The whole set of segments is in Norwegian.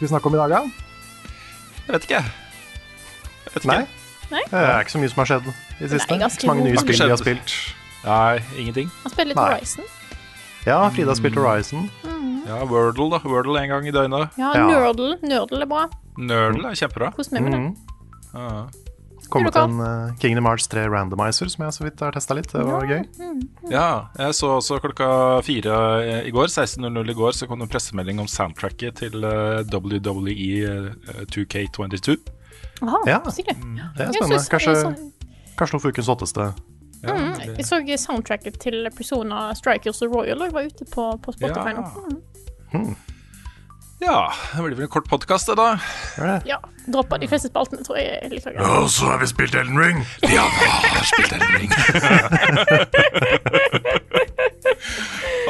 Skal vi snakke om i dag, da? Jeg vet ikke. Jeg vet ikke. Nei? Nei. Det er ikke så mye som har skjedd i det siste. Nei, så mange nye spill vi har spilt. Nei, ingenting. Han spiller litt Nei. Horizon. Ja, Frida har spilt Horizon. Ja, Wordle, da. Wordle en gang i døgnet. Ja. Nerdle. Nerdle er bra. Nerdle er kjempebra. Kos meg med det. Mhm. Ja. Kommet en uh, Kingdom Hearts 3 randomizer som jeg så vidt har testa litt. Det var gøy. ja, jeg så også klokka fire eh, i går, 16.00 i går, så kom det en pressemelding om soundtracket til eh, WWE eh, 2K22. Aha, Ja. stilig. Det er Jeg spennende. synes- Kanskje, jeg så- kanskje noe for ukens hotteste. Ja, Mm, det- Jeg så soundtracket til Persona Strikers og Royal og var ute på, på Spotify nå. Ja. Mm. Ja, det blir vel en kort podkast, det, da. Ja. Droppa de fleste spaltene, tror jeg. er like greit. Og så har vi spilt Elden Ring. Vi har spilt Elden Ring.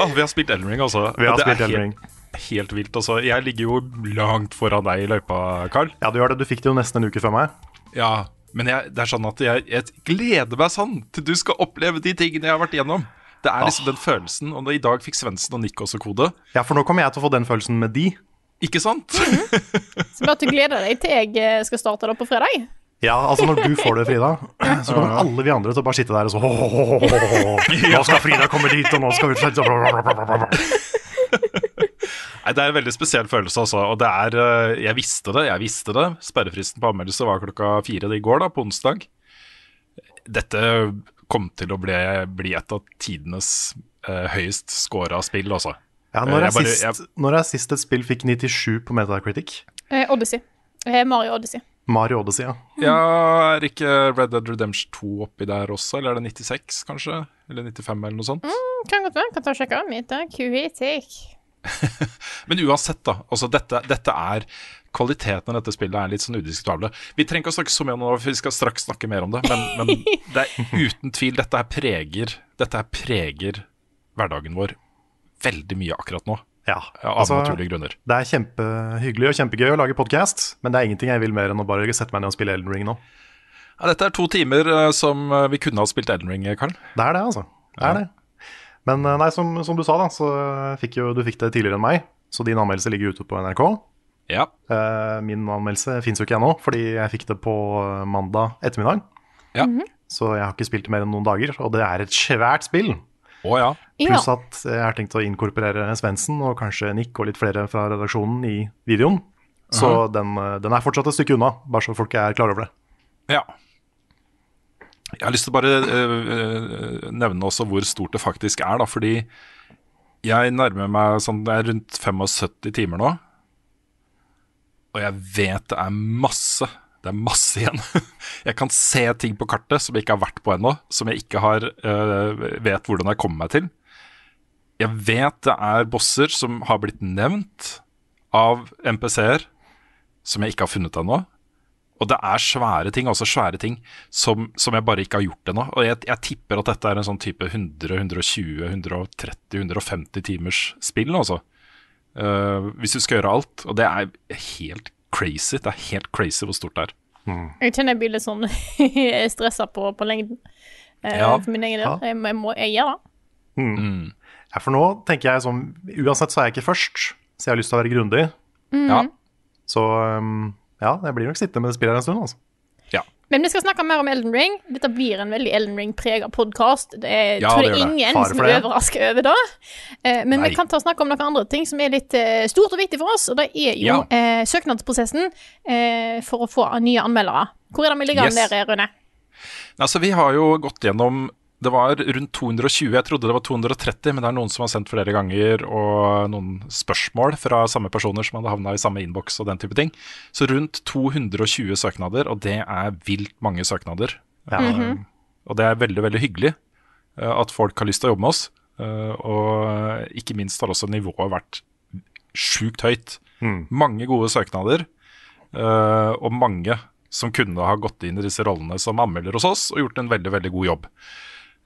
Å, vi har spilt Elden Ring, altså. Vi har det er spilt Elden Ring. Helt, helt vilt. Altså. Jeg ligger jo langt foran deg i løypa, Carl. Ja, du gjør det. Du fikk det jo nesten en uke før meg. Ja, men jeg, det er sånn at jeg, jeg gleder meg sånn til du skal oppleve de tingene jeg har vært igjennom. Det er liksom den følelsen. Og i dag fikk Svendsen og Nick også kode. Ja, for nå kommer jeg til å få den følelsen med de. Ikke sant? Så bare at du gleder deg til jeg eh, skal starte det på fredag. Ja, altså når du får det, Frida, så kommer alle vi andre til å bare sitte der og så Nå skal Frida komme dit, og nå skal vi Nei, Det er en veldig spesiell følelse, altså. Og det er eh, Jeg visste det. jeg visste det Sperrefristen på anmeldelse var klokka fire i går, da, på onsdag. Dette kom til å bli, bli et av tidenes eh, høyest scora spill, altså. Ja, når er, Jeg bare- sist, når er sist et spill fikk 97 på Metacritic? Eh, Odyssey. Eh, Mario Odyssey. Mario Odyssey, ja. Ja, Er ikke Red Dead Redemption 2 oppi der også, eller er det 96, kanskje? Eller 95, eller noe sånt? Kan godt være. Kan ta og sjekke. Mitt er Men uansett, da. Altså, dette, dette er Kvaliteten av dette spillet er litt sånn udiskutable. Vi trenger ikke å snakke så mye om det nå, for vi skal straks snakke mer om det. Men, men det er uten tvil, dette her preger Dette her preger hverdagen vår veldig mye akkurat nå. ja. Av Altså, naturlige grunner. det er kjempehyggelig og kjempegøy å lage podkast, men det er ingenting jeg vil mer enn å bare sette meg ned og spille Elden Ring nå. Ja, dette er to timer eh, som eh, vi kunne ha spilt Elden Ring, Karl. Det er det, altså. Det er det. Men eh, nei, som, som du sa, da, så fikk jo du fikk det tidligere enn meg, så din anmeldelse ligger ute på NRK. Ja. Eh, min anmeldelse fins jo ikke ennå, fordi jeg fikk det på eh, mandag ettermiddag. Ja. Så jeg har ikke spilt det mer enn noen dager, og det er et svært spill. Å ja. Pluss at jeg har tenkt å inkorporere Svendsen og kanskje Nick og litt flere fra redaksjonen i videoen. Så den, -huh. den er fortsatt et stykke unna, bare så folk er klar over det. Ja. Jeg har lyst til å bare øh, nevne også hvor stort det faktisk er, da, fordi jeg nærmer meg sånn Det er rundt 75 timer nå. Og jeg vet det er masse. Det er masse igjen. Jeg kan se ting på kartet som jeg ikke har vært på ennå, som jeg ikke har øh, vet hvordan jeg kommer meg til. Jeg vet det er bosser som har blitt nevnt av MPC-er, som jeg ikke har funnet ennå. Og det er svære ting, altså svære ting, som, som jeg bare ikke har gjort ennå. Og jeg, jeg tipper at dette er en sånn type 100, 120, 130, 150 timers spill, altså. Uh, hvis du skal gjøre alt. Og det er helt crazy. Det er helt crazy hvor stort det er. Jeg kjenner jeg blir litt sånn stressa på, på lengden. Eh, Ja. For min egen del. Ja. Jeg, jeg, må, jeg gjør det. Ja, for nå tenker jeg sånn Uansett så er jeg ikke først, så jeg har lyst til å være grundig. Ja. Så um, ja, jeg blir nok sittende med det spillet her en stund, altså. Men vi skal snakke mer om Elden Ring. Dette blir en veldig Elden Ring-prega podkast. Jeg Ja, tror det er gjør det. ingen som er overraska over det. Eh, men Nei. vi kan ta og snakke om noen andre ting som er litt eh, stort og viktig for oss. Og det er jo Ja. eh, søknadsprosessen eh, for å få nye anmeldere. Hvor er det vi ligger an der, Rune? Altså, vi har jo gått gjennom Det var rundt 220, jeg trodde det var 230, men det er noen som har sendt flere ganger, og noen spørsmål fra samme personer som hadde havna i samme innboks og den type ting. Så rundt 220 søknader, og det er vilt mange søknader. Ja. Og det er veldig, veldig hyggelig eh, at folk har lyst til å jobbe med oss. Eh, og ikke minst har også nivået vært sjukt høyt. Mange gode søknader, eh, og mange som kunne ha gått inn i disse rollene som anmelder hos oss og gjort en veldig, veldig god jobb.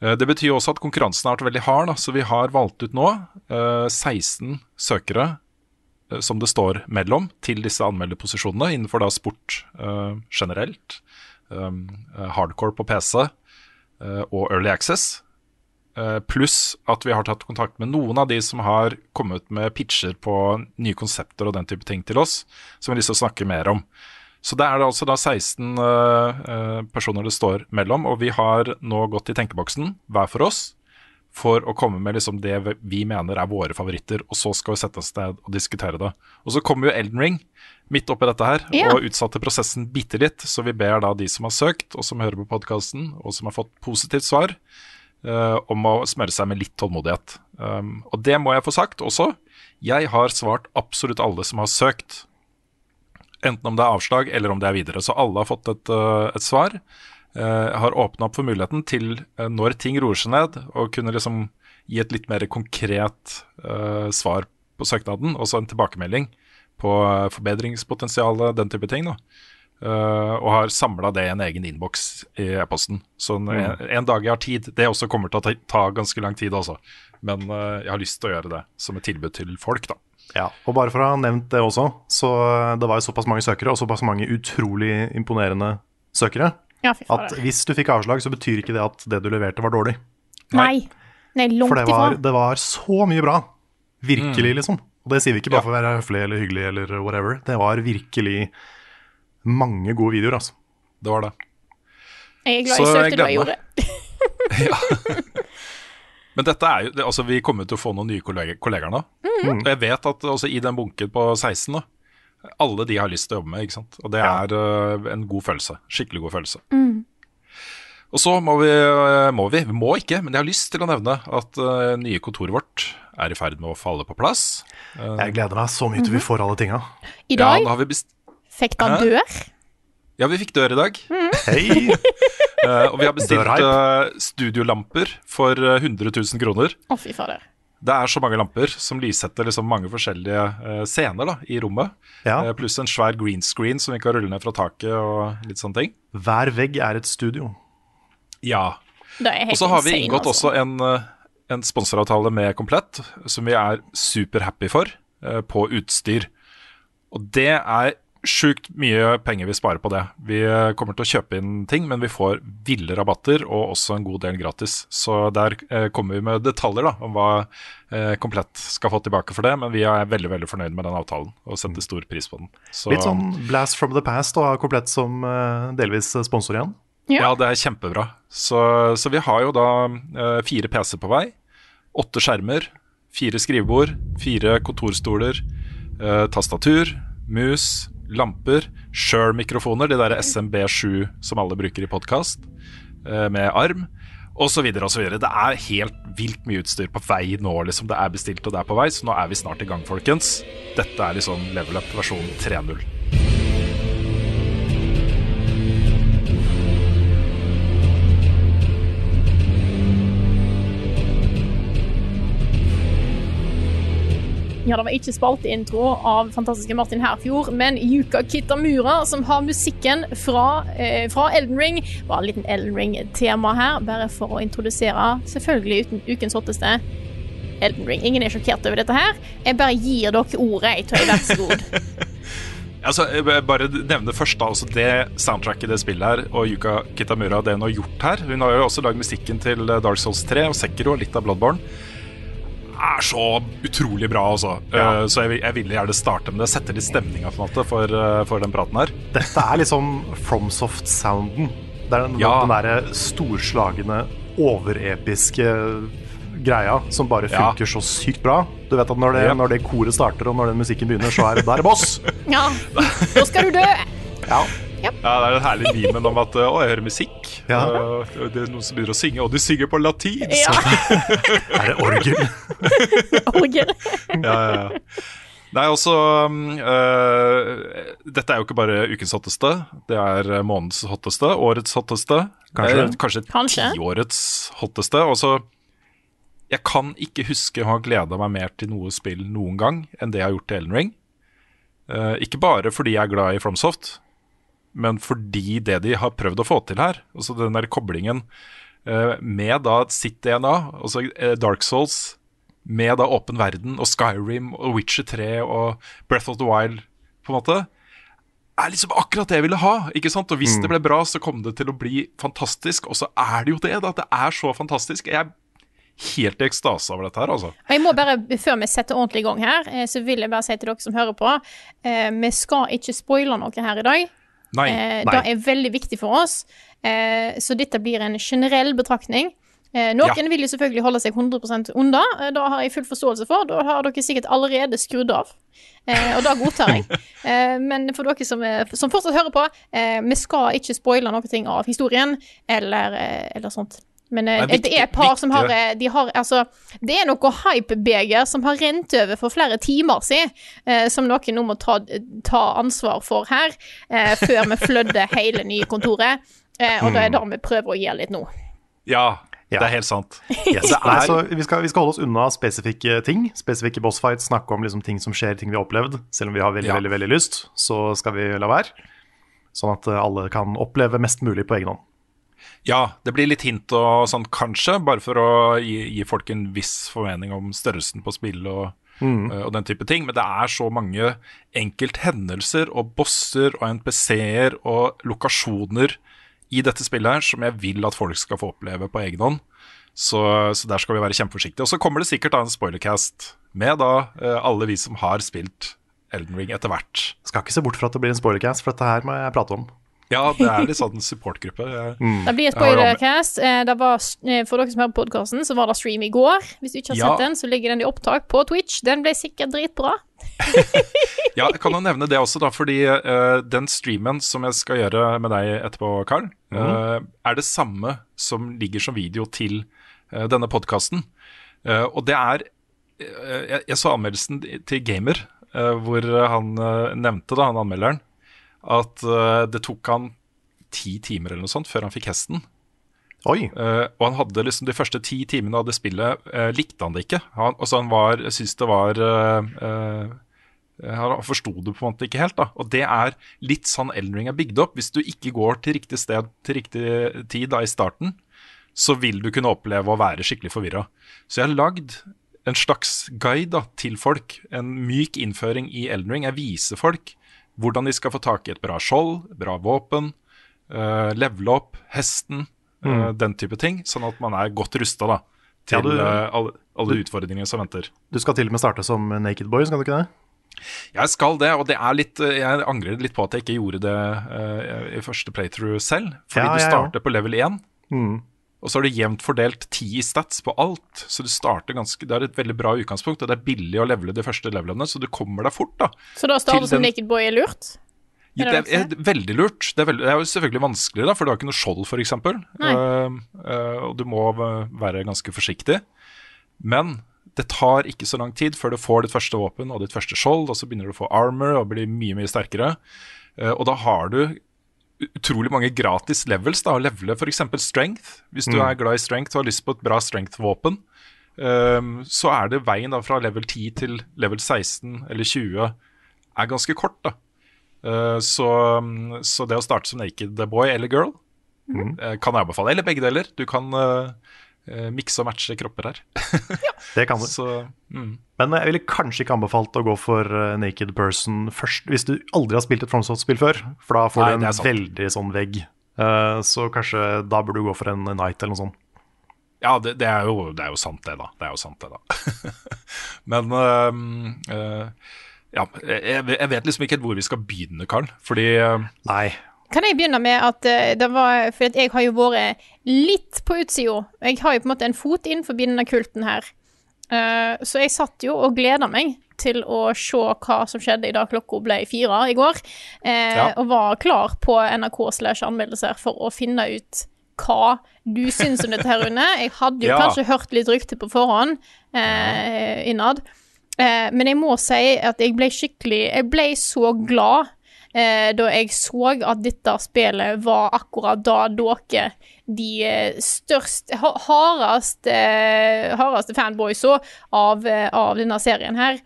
Eh, Det betyr også at konkurransen har vært veldig hard, da, så vi har valgt ut nå eh, 16 søkere eh, som det står mellom til disse anmelderposisjonene innenfor da sport eh, generelt, eh, hardcore på PC eh, og Early Access. Eh, Pluss at vi har tatt kontakt med noen av de som har kommet med pitcher på nye konsepter og den type ting til oss, som vi har lyst til å snakke mer om. Så det er det altså da 16 eh, eh, personer det står mellom, og vi har nå gått i tenkeboksen, hver for oss, for å komme med liksom det vi mener er våre favoritter, og så skal vi sette oss ned og diskutere det. Og så kommer jo Elden Ring midt oppi dette her, Ja. og utsatte prosessen bitte litt, så vi ber da de som har søkt, og som hører på podkasten, og som har fått positivt svar, uh, om å smøre seg med litt tålmodighet. Um, og det må jeg få sagt også. Jeg har svart absolutt alle som har søkt. Enten om det er avslag eller om det er videre. Så alle har fått et, eh, et svar. Eh, Jeg har åpna opp for muligheten til, eh, når ting roer seg ned, å kunne liksom gi et litt mer konkret uh, svar på søknaden, og så en tilbakemelding på eh, forbedringspotensialet, den type ting. Eh, og har samla det i en egen innboks i e-posten. Så en, en dag jeg har tid, det også kommer til å ta, ta ganske lang tid, altså. Men uh, jeg har lyst til å gjøre det som et tilbud til folk, da. Ja, og bare for å ha nevnt det også, så det var jo såpass mange søkere, og såpass mange utrolig imponerende søkere, Ja, fy at hvis du fikk avslag, så betyr ikke det at det du leverte var dårlig. Nei. Nei, langt For det ifra. var, det var så mye bra. Virkelig, Mm. liksom. Og det sier vi ikke bare for å være høflig eller hyggelig eller whatever. Det var virkelig mange gode videoer, altså. Det var det. Jeg er glad Så jeg søkte da jeg gjorde det. Men dette er jo, det, altså vi kommer til å få noen nye kolleger, kolleger nå. Mm. Og jeg vet at også i den bunken på 16, da, alle de har lyst til å jobbe med. ikke sant? Og det er øh, en god følelse. Skikkelig god følelse. Mm. Og så må vi, øh, må vi, vi må ikke, men jeg har lyst til å nevne at uh, nye kontoret vårt er i ferd med å falle på plass. Jeg gleder meg så mye til vi får alle tinga. I Ja, dag nå har vi best... fikk han Hæ? dør. Ja, vi fikk dør i dag. Hei! uh, og vi har bestilt øh, studiolamper for uh, 100 000 kroner. Å, fy fader. Det er så mange lamper som lyssetter liksom mange forskjellige eh, scener da, i rommet. Ja. Pluss en svær green screen som vi kan rulle ned fra taket og litt sånne ting. Hver vegg er et studio. Ja. Og så har vi inngått altså. også en, en sponsoravtale med Komplett, som vi er superhappy for, på utstyr. Og det er sjukt mye penger vi sparer på det. Vi eh, kommer til å kjøpe inn ting, men vi får ville rabatter og også en god del gratis. Så der eh, kommer vi med detaljer da, om hva eh, Komplett skal få tilbake for det, men vi er veldig veldig fornøyd med den avtalen og setter stor pris på den. Så, Litt sånn blast from the past å ha komplett som eh, delvis sponsor igjen. Ja, det er kjempebra. Så, så vi har jo da fire PC på vei. Åtte skjermer, fire skrivebord, fire kontorstoler, eh, tastatur, mus, lamper, Shure-mikrofoner, de der SMB7 som alle bruker i podkast, eh, med arm, osv. osv. Det er helt vilt mye utstyr på vei nå, liksom. Det er bestilt og det er på vei, så nå er vi snart i gang, folkens. Dette er liksom level up versjon 3.0. Ja, det var ikke spalteintro av fantastiske Martin Herfjord, men Yuka Kitamura som har musikken fra, eh, fra Elden Ring. Bare en liten Elden Ring-tema her, bare for å introdusere, selvfølgelig uten ukens hotteste, Elden Ring. Ingen er sjokkert over dette her. Jeg bare gir dere ordet, jeg tror jeg vær så god. Altså, jeg bare nevne først da, altså det soundtracket det spillet her, og Yuka Kitamura, det hun har gjort her. Hun har jo også lagd musikken til Dark Souls 3 og Sekiro og litt av Bloodborne. Er så utrolig bra, altså. Ja. Eh, så jeg, jeg ville gjerne starte med det. Sette litt stemninga for, eh, for den praten her. Dette er liksom FromSoft-sounden. Det er den, Ja. den derre storslagne, overepiske greia som bare Ja. funker så sykt bra. Du vet at når det, Ja. når det koret starter, og når den musikken begynner, så er det der boss. Ja, Nå skal du dø! Ja. Ja, det er den herlige memen om at Å, jeg hører musikk. Ja. Og det er noen som begynner å synge, og de synger på latin. Ja, Er det orgel? orgel. ja, ja, ja. Nei, også øh, Dette er jo ikke bare ukens hotteste, det er månedens hotteste, årets hotteste. Kanskje. Eh, kanskje, Kanskje. tiårets hotteste. Og så Jeg kan ikke huske å ha gleda meg mer til noe spill noen gang enn det jeg har gjort til Ellen Ring. Uh, ikke bare fordi jeg er glad i FromSoft, men fordi det de har prøvd å få til her, altså den der koblingen eh, med da sitt DNA, altså eh, Dark Souls, med da åpen verden og Skyrim og Witcher 3 og Breath of the Wild, på en måte, er liksom akkurat det jeg ville ha. ikke sant? Og hvis det ble bra, så kom det til å bli fantastisk. Og så er det jo det, da. Det er så fantastisk. Jeg er helt i ekstase over dette her, altså. Jeg må bare, Før vi setter ordentlig i gang her, eh, så vil jeg bare si til dere som hører på, eh, vi skal ikke spoile noe her i dag. Nei. Eh, Nei. Det er veldig viktig for oss. Eh, så dette blir en generell betraktning. Eh, noen Ja. vil jo selvfølgelig holde seg 100 unna. Da har jeg full forståelse for. Da har dere sikkert allerede skrudd av. Eh, og det godtar jeg. Eh, men for dere som, er, som fortsatt hører på, eh, vi skal ikke spoile noe av historien eller, eller sånt. Men eh, Det er viktig- det er et par som har, eh, de har Altså, det er noe hypebeger som har rent over for flere timer siden, eh, som noen nå må ta, ta ansvar for her, eh, før vi flødder hele nye kontoret. Eh, og det er det vi prøver å gjøre litt nå. Ja, Ja. det er helt sant. Yes. Det er- altså, vi skal, vi skal holde oss unna spesifikke ting. Spesifikke bossfights, snakke om liksom ting som skjer, ting vi har opplevd. Selv om vi har veldig, Ja. veldig, veldig lyst, så skal vi la være. Sånn at eh, alle kan oppleve mest mulig på egen hånd. Ja, det blir litt hint og sånn, kanskje, bare for å gi, gi folk en viss formening om størrelsen på spillet og, mm. og den type ting. Men det er så mange enkelthendelser og bosser og NPC-er og lokasjoner i dette spillet her som jeg vil at folk skal få oppleve på egen hånd. Så, så der skal vi være kjempeforsiktige. Og så kommer det sikkert da en spoilercast med da øh, alle vi som har spilt Elden Ring etter hvert. Skal ikke se bort fra at det blir en spoilercast, for dette her må jeg prate om. Ja, det er litt sånn supportgruppe. Mm. Det blir et spoilercast. Eh, Det var, eh, for dere som hører på podkasten, så var det stream i går. Hvis du ikke har Ja. sett den, så ligger den i opptak på Twitch. Den ble sikkert dritbra. Ja, jeg kan jo nevne det også, da, fordi uh, den streamen som jeg skal gjøre med deg etterpå, Karl, mm. uh, er det samme som ligger som video til uh, denne podkasten. og det er jeg, jeg så anmeldelsen til Gamer, eh, hvor han nevnte, da, han anmelderen, at eh, det tok han ti timer eller noe sånt før han fikk hesten. Oi. Uh, og han hadde liksom de første ti timene av det spillet uh, likte han det ikke. Han, altså han var, syntes det var uh, Han forsto det på en måte ikke helt. da Og det er litt sånn Eldring er bygd opp. Hvis du ikke går til riktig sted til riktig tid da i starten, så vil du kunne oppleve å være skikkelig forvirra. Så jeg har lagd en slags guide da, til folk. En myk innføring i Eldring. Jeg viser folk hvordan de skal få tak i et bra skjold, bra våpen, uh, levele opp hesten, eh, den type ting. Sånn at man er godt rusta til Ja, du- uh, alle, alle utfordringene som venter. Du skal til og med starte som Naked Boy, skal du ikke det? Jeg skal det, og det er litt, jeg angrer litt på at jeg ikke gjorde det uh, i første playthrough selv. Fordi Ja, du jeg ja, på level 1, Mm. Og så har du jevnt fordelt 10 i stats på alt. Så du starter ganske, det er et veldig bra utgangspunkt, og det er billig å levele de første levelene, så du kommer deg fort. da. Så da starter du som Naked Boy er lurt? Ja, Er det det er, veldig lurt. Det er, veldig, det er jo selvfølgelig vanskelig, da, for du har ikke noe skjold, f.eks. Uh, Uh, og du må være ganske forsiktig. Men det tar ikke så lang tid før du får ditt første våpen og ditt første skjold, og så begynner du å få armor og blir mye mye sterkere. Uh, og da har du utrolig mange gratis levels da, å levele f.eks. strength. Hvis du er glad i strength og har lyst på et bra strength-våpen, um, så er det veien da fra level 10 til level 16 eller 20 er ganske kort. da. Uh, så, så det å starte som naked boy eller girl eh, kan jeg anbefale. Eller begge deler. Du kan eh, mikse og matche kropper her. ja, Det kan du. Så mm. Men jeg ville kanskje ikke anbefalt å gå for eh, Naked Person først, hvis du aldri har spilt et FromSoft-spill før. For da får Nei, du en sant. veldig sånn vegg. Uh, så kanskje da burde du gå for en Night eller noe sånt. Ja, det, det, er jo, det er jo sant, det, da. Det er jo sant, det, da. Men uh, uh, ja, jeg, jeg vet liksom ikke helt hvor vi skal begynne, Karl. Fordi eh, Nei. Kan jeg begynne med at eh, det var For jeg har jo vært litt på utsida. Jeg har jo på en måte en fot innenfor denne kulten her. Eh, så jeg satt jo og gleda meg til å se hva som skjedde i dag klokka ble fire i går. eh, Ja. Og var klar på NRK slash anmeldelser for å finne ut hva du syns om dette her, Rune. Jeg hadde jo Ja. kanskje hørt litt rykte på forhånd eh, innad. Eh, men jeg må si at jeg ble skikkelig Jeg ble så glad eh, da jeg så at dette spillet var akkurat da dere, de eh, største, ha- hardeste, eh, hardeste fanboysa av, eh, av denne serien her,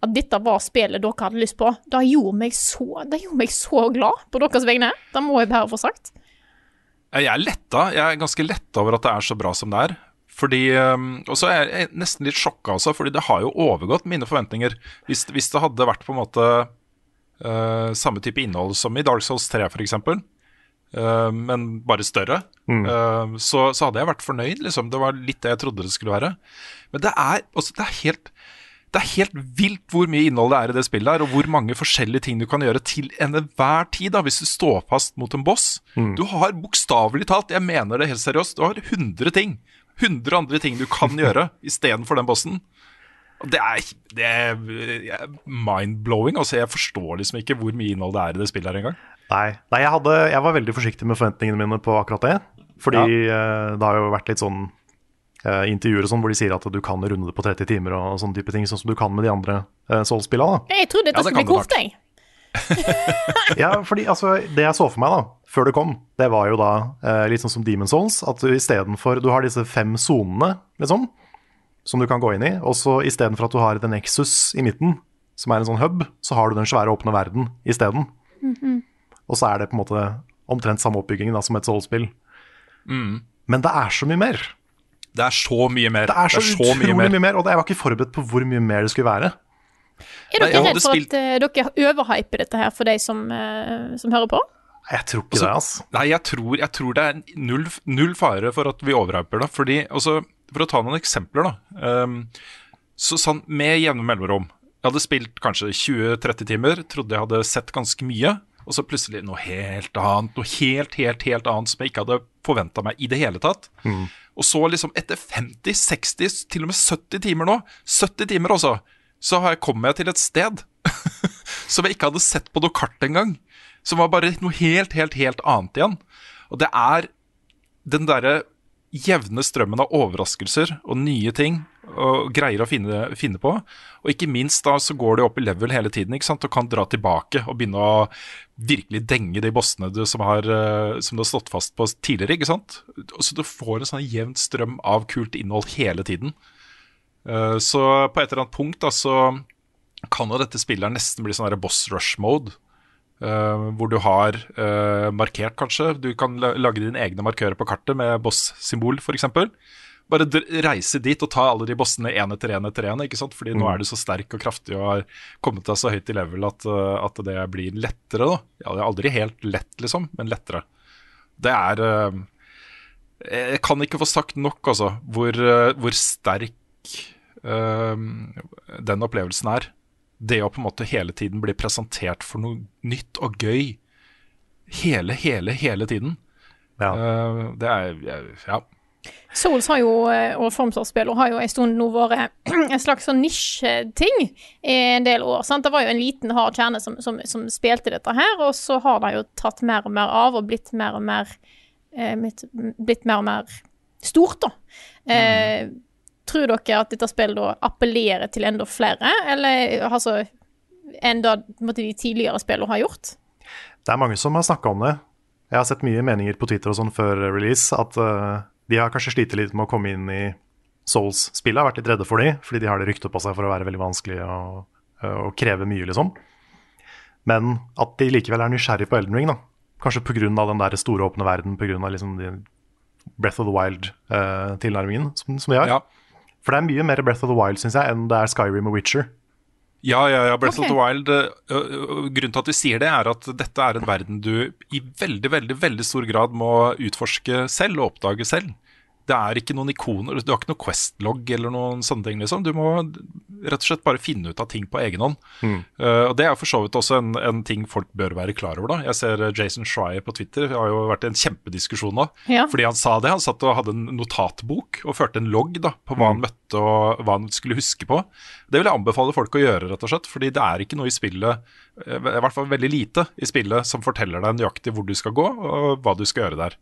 at dette var spillet dere hadde lyst på. Det gjorde meg så, gjorde meg så glad på deres vegne. Det må jeg bare få sagt. Jeg er letta. Jeg er ganske letta over at det er så bra som det er. Fordi, um, Og så er jeg nesten litt sjokka også, fordi det har jo overgått mine forventninger. Hvis, hvis det hadde vært på en måte uh, samme type innhold som i Dark Souls 3 f.eks., uh, men bare større, uh, så, så hadde jeg vært fornøyd. Liksom. Det var litt det jeg trodde det skulle være. Men det er, også, det er helt det er helt vilt hvor mye innhold det er i det spillet, her, og hvor mange forskjellige ting du kan gjøre til enhver tid, da, hvis du står fast mot en boss. Du har bokstavelig talt, jeg mener det helt seriøst, du har 100 ting. 100 andre ting du kan gjøre istedenfor den bossen. Det er, det er mind-blowing. Altså, jeg forstår liksom ikke hvor mye innhold det er i det spillet her engang. Nei, Nei jeg, hadde, jeg var veldig forsiktig med forventningene mine på akkurat det. Fordi eh, det har jo vært litt sånn uh, intervjuer og sånn hvor de sier at du kan runde det på 30 timer og sånne type ting, sånn som du kan med de andre uh, Soul-spillene. Jeg trodde dette Ja, det skulle bli kan kort, jeg. Ja, fordi altså, Det jeg så for meg da, før det kom, det var jo da eh, litt sånn som Demon Souls. At du istedenfor Du har disse fem sonene, liksom, som du kan gå inn i. Og så istedenfor at du har The Nexus i midten, som er en sånn hub, så har du den svære åpne verden isteden. Og så er det på en måte omtrent samme oppbygging da, som et Soul-spill. Men det er så mye mer. Det er så mye mer. Det er så, utrolig mye mye mer. mer. Og jeg var ikke forberedt på hvor mye mer det skulle være. Er dere redd for spilt- at uh, dere overhyper dette her for de som, uh, som hører på? Jeg tror ikke Altså, det, altså. Nei, jeg tror, jeg tror det er null, null fare for at vi overhyper det. Fordi, altså, For å ta noen eksempler, da. ehm, så sånn med jevne mellomrom. Jeg hadde spilt kanskje 20-30 timer, trodde jeg hadde sett ganske mye. Og så plutselig noe helt annet, noe helt, helt, helt annet som jeg ikke hadde forventa meg i det hele tatt. Og så liksom etter 50-60, til og med 70 timer nå, 70 timer også, så har jeg kommet jeg til et sted som jeg ikke hadde sett på noe kart engang. Som var bare noe helt, helt, helt annet igjen. Og det er den derre jevne strømmen av overraskelser og nye ting og greier å finne, finne på. Og ikke minst da så går det opp i level hele tiden ikke sant? og kan dra tilbake og begynne å virkelig denge de bossene du, som, har, eh, som du har stått fast på tidligere. ikke sant? Så du får en sånn jevn strøm av kult innhold hele tiden. Eh, Så på et eller annet punkt da, så kan jo dette spillet nesten bli sånn boss rush eh, hvor du har uh, markert, kanskje. Du kan lage dine egne markører på kartet med boss-symbol, f.eks. Bare reise dit og ta alle de bossene én etter én etter én. Fordi mm. Nå er du så sterk og kraftig og har kommet deg så høyt i level at, eh, at det blir lettere. da. Ja, det er aldri helt lett, liksom, men lettere. Det er Jeg kan ikke få sagt nok, altså, hvor, hvor sterk den opplevelsen er. Det å på en måte hele tiden bli presentert for noe nytt og gøy. Hele, hele, hele tiden. Ja. uh, det er Ja. Souls har jo, eh, og Formsår-spillere har jo en stund nå vært en slags sånn nisjeting i en del år. sant? Det var jo en liten, hard kjerne som, som, som spilte dette her, og så har det jo tatt mer og mer av og blitt mer og mer eh, blitt, mer og mer stort, da. Eh, Tror dere at dette spillet da appellerer til enda flere, eller altså enn da de tidligere spillene har gjort? Det er mange som har snakka om det. Jeg har sett mye meninger på Twitter og sånn før release at uh, de har kanskje slitt litt med å komme inn i Souls-spillet. Har vært litt redde for de, fordi de har det ryktet på seg for å være veldig vanskelig og, og kreve mye, liksom. Men at de likevel er nysgjerrig på Elden Ring, da. Kanskje pga. den der store, åpne verden, pga. Liksom Breath of the Wild-tilnærmingen som, som de har. Ja. For det er mye mer Breath of the Wild, syns jeg, enn det er Skyrim og Witcher. Ja, ja, ja. Breath okay. of the Wild øh, Grunnen til at vi sier det, er at dette er en verden du i veldig, veldig veldig stor grad må utforske selv og oppdage selv. Det er ikke noen ikoner, du har ikke noe Quest-logg eller noen sånne ting, liksom. Du må rett og slett bare finne ut av ting på egen hånd. Eh, og Det er for så vidt også en, en ting folk bør være klar over. da Jeg ser eh, Jason Schreier på Twitter det har jo vært en kjempediskusjon nå. Ja. Fordi han sa det. Han satt og hadde en notatbok og førte en logg da på hva han møtte og hva han skulle huske på. Det vil jeg anbefale folk å gjøre, rett og slett. Fordi det er ikke noe i spillet, eh, i hvert fall veldig lite i spillet, som forteller deg nøyaktig hvor du skal gå og hva du skal gjøre der.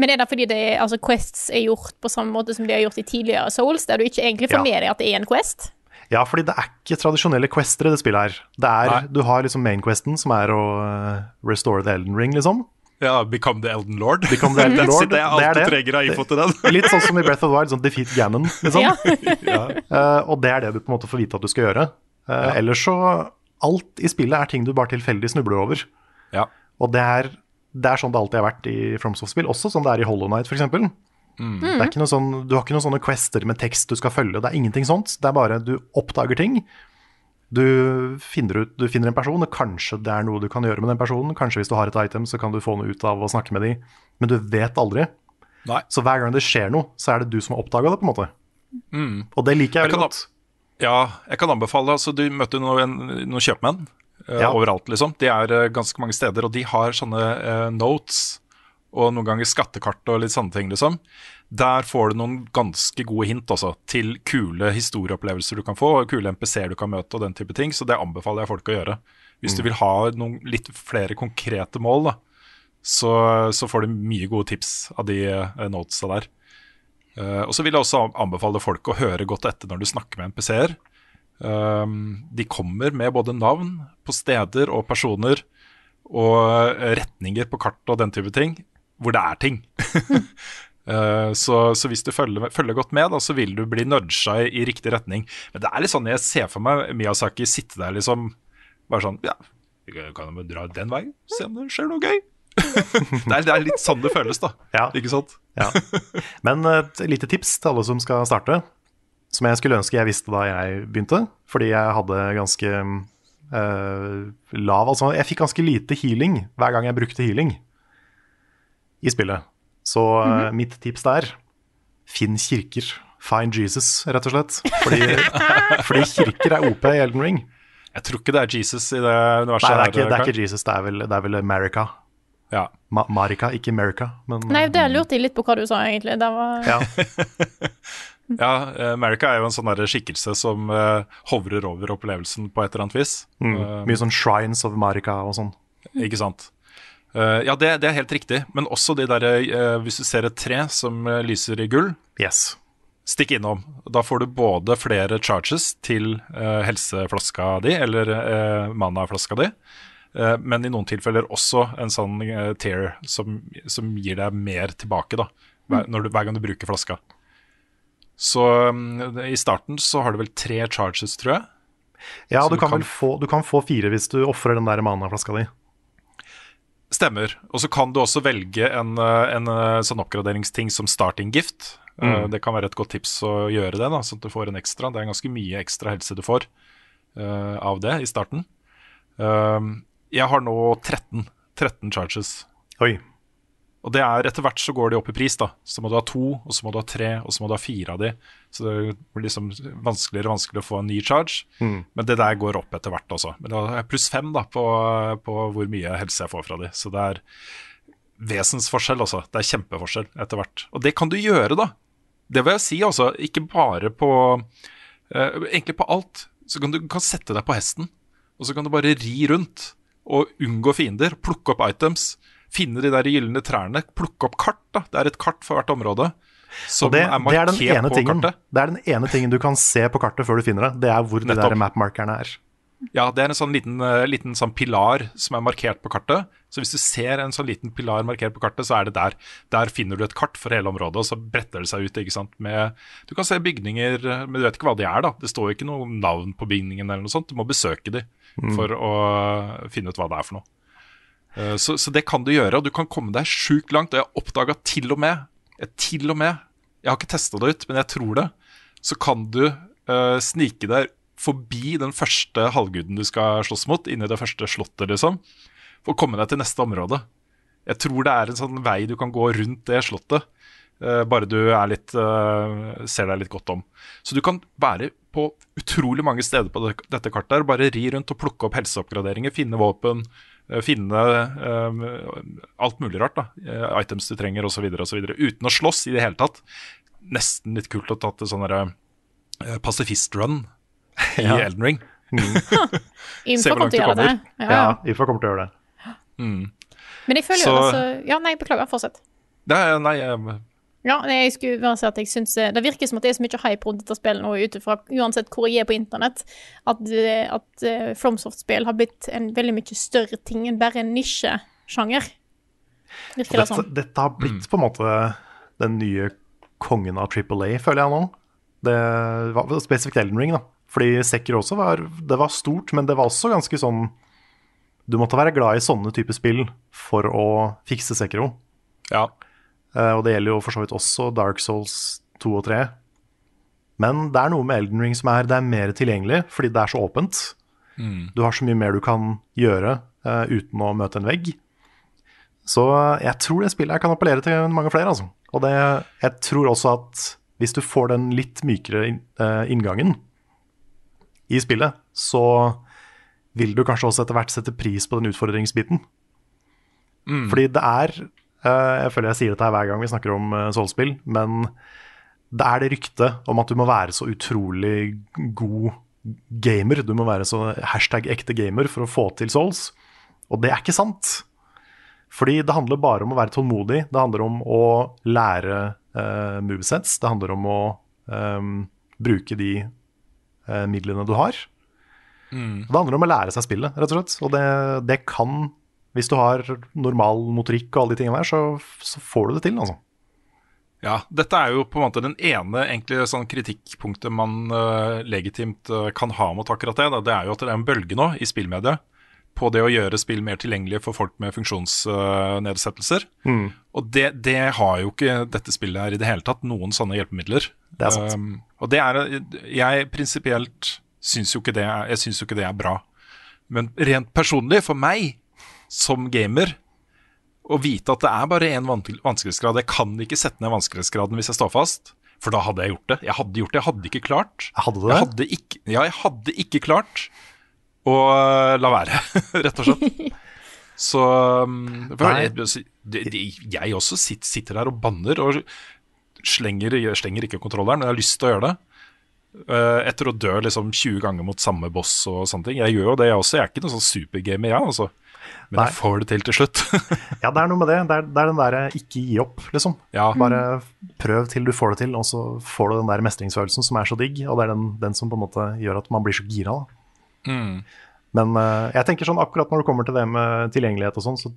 Men er det fordi det er, altså, Quests er gjort på samme måte som de har gjort i tidligere Souls, der du ikke egentlig får Ja. med deg at det er en Quest? Ja, fordi det er ikke tradisjonelle quester i det spillet her. Det er, du har liksom main-questen, som er å eh, restore the Elden Ring, liksom. Ja, Become the Elden Lord. Become the Elden Lord, det er det er alt du det. trenger av info til den. Litt sånn som i Breath of the Wild, sånn defeat Ganon, liksom. Ja. Eh, og det er det du på en måte får vite at du skal gjøre. Eh, Ellers så Alt i spillet er ting du bare tilfeldig snubler over. Ja. Og det er, det er sånn det alltid har vært i FromSoft-spill, også sånn det er i Hollow Knight f.eks. Det er ikke noe sånn, du har ikke noen sånne quester med tekst du skal følge. Det er ingenting sånt. Det er bare du oppdager ting. Du finner, ut, du finner en person, og kanskje det er noe du kan gjøre med den personen. Kanskje hvis du har et item, så kan du få noe ut av å snakke med dem. Men du vet aldri. Nei. Så hver gang det skjer noe, så er det du som har oppdaga det, på en måte. Og det liker jeg Jeg veldig godt. Ja, jeg kan anbefale altså, Du møtte noen, noen kjøpmenn Ja. overalt, liksom. De er eh, ganske mange steder, og de har sånne eh, notes og noen ganger skattekart og litt sånne ting, liksom. Der får du noen ganske gode hint også, til kule historieopplevelser du kan få, og kule MPC-er du kan møte og den type ting. Så det anbefaler jeg folk å gjøre. Hvis du vil ha noen litt flere konkrete mål, da, så, så får du mye gode tips av de eh, notesa der. Uh, og så vil jeg også anbefale folk å høre godt etter når du snakker med NPC-er. Um, de kommer med både navn på steder og personer og eh, retninger på kart og den type ting, hvor det er ting. Eh, så, så hvis du følger, følger godt med, da, så vil du bli nudga i, i riktig retning. Men det er litt sånn jeg ser for meg Miyazaki sitte der liksom bare sånn Ja, kan jo dra den veien, se om det skjer noe gøy. det, er, det er litt sånn det føles, da. Ja. Ikke sant? Ja. Men eh, et lite tips til alle som skal starte, som jeg skulle ønske jeg visste da jeg begynte, fordi jeg hadde ganske uh, lav Altså, jeg fikk ganske lite healing hver gang jeg brukte healing i spillet. Så eh, mitt tips der finn kirker. Find Jesus, rett og slett. Fordi, fordi kirker er OP i Elden Ring. Jeg tror ikke det er Jesus i det universet. Nei, det er ikke, det er ikke Jesus, det er vel, det er vel America. Ja. Ma Marika, ikke America. Men, Nei, der lurte jeg litt på hva du sa, egentlig. Det var... ja. Ja, eh, America er jo en sånn skikkelse som uh, hovrer over opplevelsen på et eller annet vis. mm, Uh, mye sånn shrines of America og sånn. Ikke sant? Uh, ja, det, det er helt riktig. Men også de derre hvis du ser et tre som lyser i gull, Yes. stikk innom. Da får du både flere charges til helseflaska di, eller uh, manaflaska di, men i noen tilfeller også en sånn tear som, som gir deg mer tilbake da, hver, når du, hver gang du bruker flaska. Så mm, i starten så har du vel tre charges, tror jeg. Ja, du kan, kan- få, du kan få fire hvis du ofrer den der manaflaska di. Stemmer. Og så kan du også velge en, eh, en eh, sånn oppgraderingsting som starting gift. Mm. Det kan være et godt tips å gjøre det, da, sånn at du får en ekstra. Det er ganske mye ekstra helse du får uh, av det i starten. Uh, jeg har nå 13, 13 charges. Oi. Og det er etter hvert så går de opp i pris, da. Så må du ha to, og så må du ha tre, og så må du ha fire av de. Så det blir liksom vanskeligere og vanskeligere å få en ny charge. Men det der går opp etter hvert også. Men det er pluss fem da, på, på hvor mye helse jeg får fra de. Så det er vesensforskjell, altså. Det er kjempeforskjell etter hvert. Og det kan du gjøre, da. Det vil jeg si, altså. Ikke bare på eh, Egentlig på alt. Så kan du kan sette deg på hesten, og så kan du bare ri rundt og unngå fiender. Plukke opp items. Finne de der gylne trærne. Plukke opp kart. da Det er et kart for hvert område. Som det, er det er markert på tingen kartet. Det er den ene tingen du kan se på kartet før du finner det. Det er hvor de Nettopp. der mapmarkerne er. Ja, det er en sånn liten, eh, liten sånn pilar som er markert på kartet. Så hvis du ser en sånn liten pilar markert på kartet, så er det der. Der finner du et kart for hele området, og så bretter det seg ut. ikke sant? Med, du kan se bygninger, men du vet ikke hva de er. da. Det står jo ikke noe navn på bygningen eller noe sånt. Du må besøke de for å finne ut hva det er for noe. Eh, Så, så det kan du gjøre, og du kan komme deg sjukt langt. Og jeg oppdaga til og med, til og med, jeg har ikke testa det ut, men jeg tror det, så kan du uh, snike deg forbi den første halvguden du skal slåss mot, inni det første slottet, liksom, for å komme deg til neste område. Jeg tror det er en sånn vei du kan gå rundt det slottet. uh, bare du litt, uh, ser deg litt godt om. Så du kan være på utrolig mange steder på dette kartet. her, Bare ri rundt og plukke opp helseoppgraderinger, finne våpen, eh, finne um, alt mulig rart. da, eh, Items du trenger osv. Uten å slåss i det hele tatt. Nesten litt kult å ta til sånn eh, pasifist-run i Ja. Elden Ring. Mm. Se hvor langt du kommer. det. Ja, Ja, ja. IFA kommer til å gjøre det. Men jeg føler jo altså Ja, nei, beklager. Fortsett. Det er, nei, jeg, Ja, jeg skulle bare si at jeg synes, eh, Det virker som at det er så mye hype rundt dette spillet nå, ut ifra uansett hvor jeg er på internett, at, eh, at eh, FromSoft-spill har blitt en veldig mye større ting enn bare en nisjesjanger. Virker det sånn. dette har blitt på en måte den nye kongen av Triple A, føler jeg nå. Det var spesifikt Elden Ring, da. Fordi Sekiro også var Det var stort, men det var også ganske sånn Du måtte være glad i sånne typer spill for å fikse Sekiro. ja. Eh, og det gjelder jo for så vidt også Dark Souls 2 og 3. Men det er noe med Elden Ring som er, det er mer tilgjengelig, fordi det er så åpent. Du har så mye mer du kan gjøre uh, uten å møte en vegg. Så eh, jeg tror det spillet her kan appellere til mange flere. Altså. Og det, jeg tror også at hvis du får den litt mykere in uh, inngangen i spillet, så vil du kanskje også etter hvert sette pris på den utfordringsbiten. Fordi det er Jeg føler jeg sier dette hver gang vi snakker om solspill, Soul-spill, men det er det ryktet om at du må være så utrolig god gamer. Du må være så hashtag ekte gamer for å få til Souls. Og det er ikke sant. Fordi det handler bare om å være tålmodig. Det handler om å lære uh, movesets. Det handler om å um, bruke de uh, midlene du har. Det handler om å lære seg spillet, rett og slett. Og det, det kan, hvis du har normal motorikk og alle de tingene der, så, så får du det til, altså. Ja, dette er jo på en måte den ene egentlig sånn kritikkpunktet man uh, legitimt uh, kan ha mot akkurat det. Da. Det er jo at det er en bølge nå i spillmediet på det å gjøre spill mer tilgjengelige for folk med funksjonsnedsettelser. Og det, det har jo ikke dette spillet her i det hele tatt, noen sånne hjelpemidler. Det er sant. Um, og det er Jeg prinsipielt syns jo ikke det jeg syns jo ikke det er bra. Men rent personlig, for meg som gamer, å vite at det er bare én vanskelighetsgrad Jeg kan ikke sette ned vanskelighetsgraden hvis jeg står fast. For da hadde jeg gjort det. Jeg hadde gjort det, jeg hadde ikke klart. Hadde? Jeg hadde ikke, ja, jeg hadde ikke klart å øh, la være, rett og slett. Så um, jeg, jeg også sitter, sitter der og banner og slenger, slenger ikke kontrolleren, men jeg har lyst til å gjøre det. Eh, etter å dø liksom 20 ganger mot samme boss og sånne ting. Jeg gjør jo det, jeg også. Jeg er ikke noen sånn supergamer, jeg, altså. Men Nei. jeg får det til til slutt. Ja, det er noe med det. Det er, det er den derre ikke gi opp, liksom. ja. Bare prøv til du får det til, og så får du den der mestringsfølelsen som er så digg. Og det er den, den som på en måte gjør at man blir så gira. Da. Men uh, jeg tenker sånn akkurat når det kommer til det med tilgjengelighet og sånn, så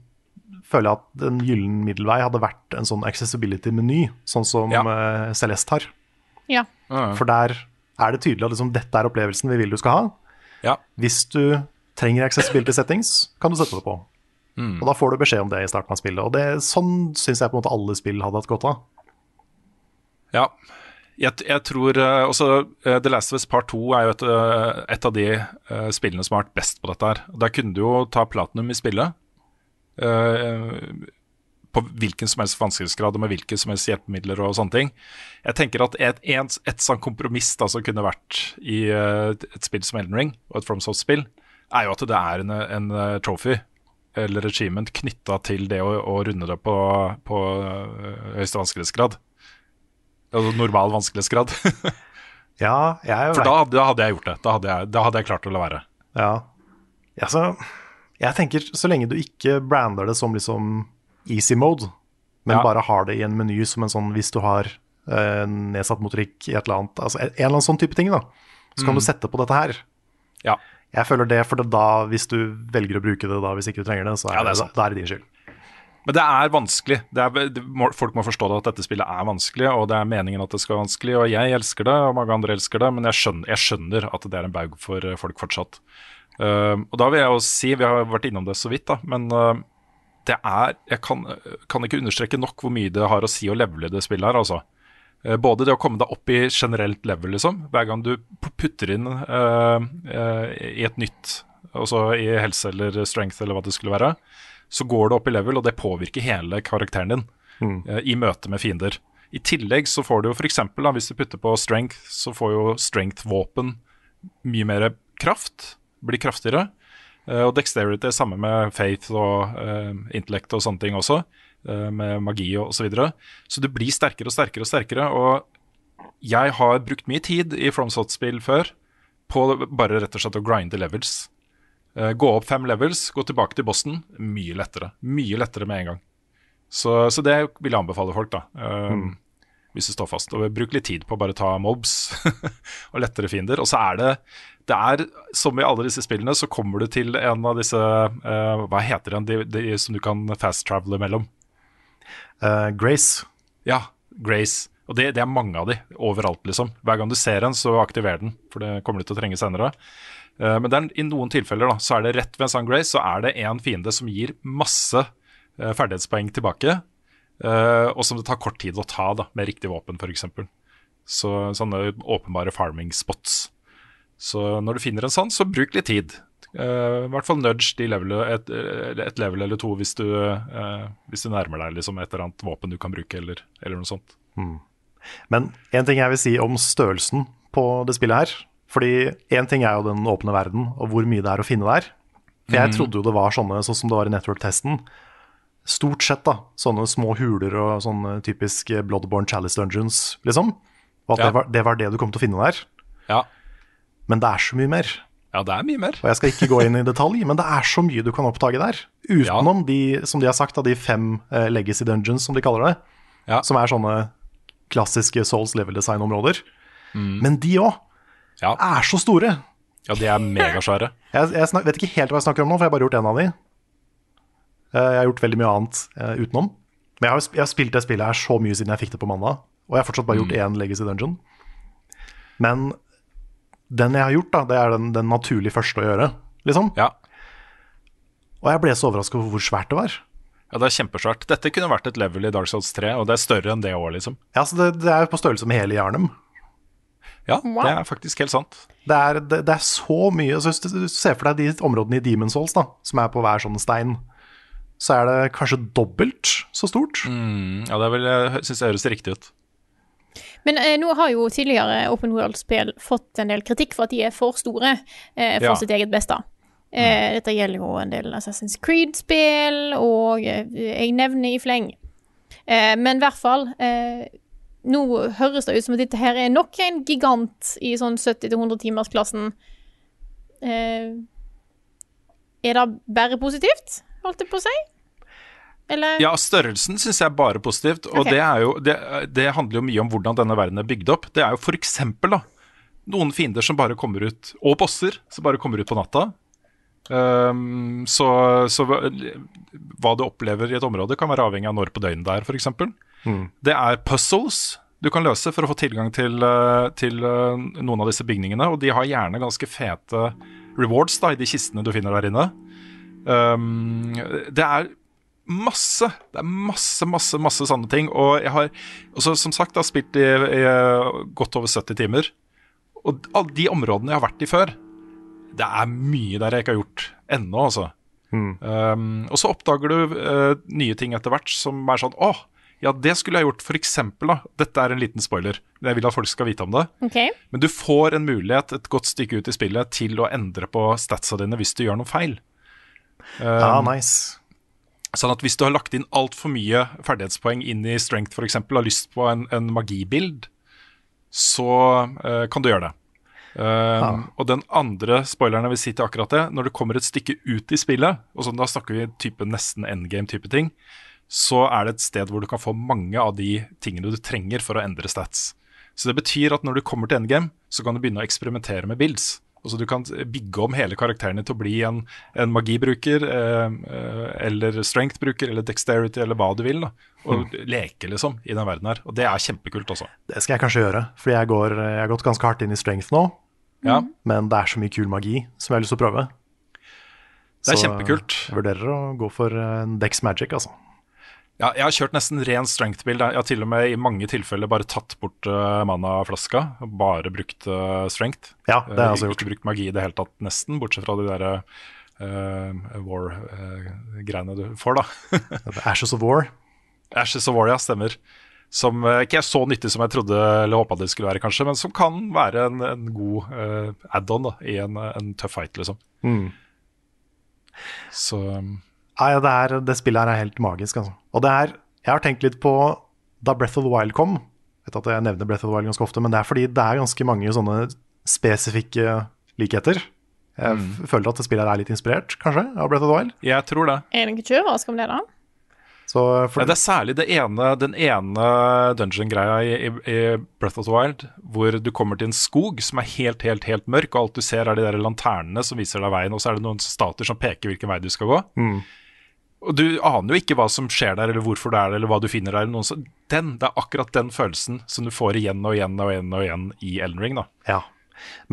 føler jeg at en gyllen middelvei hadde vært en sånn accessibility-meny, sånn som Ja. uh, Celeste har. Ja. For der er det tydelig at liksom, dette er opplevelsen vi vil du skal ha. ja. Hvis du trenger accessibility settings, kan du sette det på. Og da får du beskjed om det i starten av spillet. Og det, sånn syns jeg på en måte alle spill hadde hatt godt av. Ja. Jeg, jeg tror eh, også eh, The Last of Us Part 2 er jo et, eh, et av de spillene som har vært best på dette her. Der kunne du jo ta platinum i spillet. på hvilken som helst vanskelighetsgrad og med hvilke som helst hjelpemidler og sånne ting. Jeg tenker at et, et, et sånn kompromiss da, som kunne vært i et spill som Elden Ring og et FromSoft-spill, er jo at det er en, en eh, trophy eller achievement knytta til det å, å runde det på, på eh, høyeste vanskelighetsgrad. Altså normal vanskelighetsgrad. Ja, jeg For da, da hadde jeg gjort det. Da hadde jeg, da hadde jeg klart å la være. Ja. altså jeg tenker så lenge du ikke brander det som liksom easy mode, men Ja. bare har det i en meny som en sånn hvis du har eh, nedsatt motorikk i et eller annet, altså en en eller annen sånn type ting, da, så kan du sette på dette her. Ja. Jeg føler det, for da, hvis du velger å bruke det da, hvis ikke du trenger det, så er, Ja, det er det, da er det din skyld. Men det er vanskelig. Det er, det, folk må forstå at dette spillet er vanskelig, og det er meningen at det skal være vanskelig. Og jeg elsker det, og mange andre elsker det, men jeg skjønner, jeg skjønner at det er en baug for eh, folk fortsatt. Uh, og da vil jeg jo si, vi har vært innom det så vidt, da, men uh, det er Jeg kan, kan ikke understreke nok hvor mye det har å si å levele det spillet her, altså. Eh, Både det å komme deg opp i generelt level, liksom. Hver gang du putter inn uh, uh, i et nytt, altså i helse eller strength eller hva det skulle være, så går du opp i level, og det påvirker hele karakteren din eh, i møte med fiender. I tillegg så får du jo f.eks. hvis du putter på strength, så får jo strength-våpen mye mer kraft. Blir kraftigere. Og dexterity er samme med faith og uh, intellect og sånne ting også. Eh, med magi og osv. Så, videre. så du blir sterkere og sterkere og sterkere. Og jeg har brukt mye tid i FromSot-spill før på bare rett og slett å grinde levels. Eh, gå opp fem levels, gå tilbake til bossen. Mye lettere. Mye lettere med en gang. Så, så det vil jeg anbefale folk, da. eh, Hvis du står fast. Og bruk litt tid på å bare ta mobs og lettere fiender. Og så er det Det er, som i alle disse spillene, så kommer du til en av disse uh, Hva heter den de, de som du kan fast-travele mellom? Eh, Grace. Ja, Grace. Og det, det er mange av de overalt, liksom. Hver gang du ser en, så aktiver den, for det kommer du til å trenge senere. Uh, men er, i noen tilfeller da, så er det rett ved en sånn Grace, så er det en fiende som gir masse uh, ferdighetspoeng tilbake, og som det tar kort tid å ta da, med riktig våpen, f.eks. Så sånne åpenbare farming spots. Så når du finner en sånn, så bruk litt tid. Eh, I hvert fall nudge de level, et, et level eller to hvis du, eh, hvis du nærmer deg liksom et eller annet våpen du kan bruke, eller, eller noe sånt. Men en ting jeg vil si om størrelsen på det spillet her. Fordi én ting er jo den åpne verden, og hvor mye det er å finne der. For jeg trodde jo det var sånne, sånn som det var i network-testen. Stort sett da, sånne små huler og sånne typisk Bloodborne Chalice Dungeons, liksom. Og at Ja. det, var, det var det du kom til å finne der. Ja. Men det er så mye mer. Ja, det er mye mer. Og jeg skal ikke gå inn i detalj, men det er så mye du kan oppdage der. Utenom de, som de har sagt, av de fem uh, legacy dungeons, som de kaller det. Ja. Som er sånne klassiske Souls level design-områder. Men de òg Ja. er så store. Ja, de er megasvære. Jeg, jeg snak, vet ikke helt hva jeg snakker om nå, for jeg har bare gjort én av de. Eh, Jeg har gjort veldig mye annet uh, utenom. Men jeg har, jeg har spilt det spillet her så mye siden jeg fikk det på mandag. Og jeg har fortsatt bare gjort én Legacy Dungeon. Men den jeg har gjort, da, det er den, den naturlig første å gjøre. Liksom. Ja. Og jeg ble så overraska over hvor svært det var. ja, det er kjempesvært. Dette kunne vært et level i Dark Souls 3, og det er større enn det òg, liksom. Ja, så det, det er på størrelse med hele Jarnum. Ja, Wow. det er faktisk helt sant. Det er, det, det er så mye altså, Hvis du ser for deg de områdene i Demon Souls da, som er på hver sånn stein, så er det kanskje dobbelt så stort. Mm, ja, det syns jeg høres riktig ut. Men eh, nå har jo tidligere Open World-spill fått en del kritikk for at de er for store eh, for Ja. sitt eget beste. Eh, Dette gjelder jo en del Assassin's Creed-spill, og eh, jeg nevner i fleng. Eh, men i hvert fall eh, Nå høres det ut som at dette her er nok en gigant i sånn 70-100 timersklassen. Eh, er det bare positivt, holdt jeg på å si? Eller? Ja, størrelsen syns jeg er bare positivt. Og okay. det, er jo, det, det handler jo mye om hvordan denne verden er bygd opp. Det er jo for eksempel da, noen fiender som bare kommer ut, og bosser som bare kommer ut på natta. Um, så, så hva du opplever i et område, kan være avhengig av når på døgnet det er, f.eks. Det er puzzles du kan løse for å få tilgang til, eh, til eh, noen av disse bygningene. Og de har gjerne ganske fete rewards da, i de kistene du finner der inne. Um, det er masse, det er masse, masse masse sånne ting. Og jeg har også, som sagt, jeg spilt i, i godt over 70 timer. Og alle de områdene jeg har vært i før, det er mye der jeg ikke har gjort ennå, altså. Um, og så oppdager du uh, nye ting etter hvert som er sånn Å, ja, det skulle jeg gjort. For eksempel, da. Dette er en liten spoiler. Jeg vil at folk skal vite om det. Okay. Men du får en mulighet et godt stykke ut i spillet til å endre på statsa dine hvis du gjør noe feil. Ja, nice. Sånn at hvis du har lagt inn altfor mye ferdighetspoeng inn i strength f.eks., og har lyst på en, en magibild, så uh, kan du gjøre det. Um, Og den andre spoileren jeg vil si til akkurat det, når det kommer et stykke ut i spillet, og sånn, da snakker vi type nesten endgame-type ting, så er det et sted hvor du kan få mange av de tingene du trenger for å endre stats. Så det betyr at når du kommer til endgame, så kan du begynne å eksperimentere med builds. Altså Du kan bygge om hele karakterene til å bli en, en magibruker, eh, eh, eller strength-bruker, eller dexterity, eller hva du vil. da Og leke, liksom, i den verden her. Og det er kjempekult også. Det skal jeg kanskje gjøre, fordi jeg, går, jeg har gått ganske hardt inn i strength nå. Ja, Men det er så mye kul magi som jeg har lyst til å prøve. Det er Så kjempekult. Jeg vurderer å gå for en Dex Magic, altså. Ja, jeg har kjørt nesten ren strength-build. Jeg har til og med i mange tilfeller bare tatt bort uh, mana-flaska. og Bare brukt uh, strength. Ja, det har jeg Eh, også gjort. Ikke brukt magi i det hele tatt, nesten. Bortsett fra de der uh, war-greiene du får, da. Ashes of War. Ashes of War, ja, stemmer. Som eh, ikke er så nyttig som jeg trodde eller håpa det skulle være, kanskje, men som kan være en, en god eh, add-on i en, en tøff fight, liksom. Mm. Så um, Nei, det, er, det spillet her er helt magisk, altså. Og det er Jeg har tenkt litt på da Breath of the Wild kom. Jeg vet at jeg nevner Breath of the Wild ganske ofte, men det er fordi det er ganske mange sånne spesifikke likheter. Jeg Mm. føler at det spillet her er litt inspirert, kanskje, av Breath of the Wild. jeg tror det. Er det ikke overraska om det, da? Så for, Ja, det er særlig det ene, den ene dungeon-greia i, i, i Breath of the Wild, hvor du kommer til en skog som er helt, helt, helt mørk, og alt du ser er de der lanternene som viser deg veien, og så er det noen stater som peker hvilken vei du skal gå. Mm. Og du aner jo ikke hva som skjer der, eller hvorfor du er der, eller hva du finner der. Noen som, den, det er akkurat den følelsen som du får igjen og igjen og igjen og igjen i Elden Ring. da. Ja.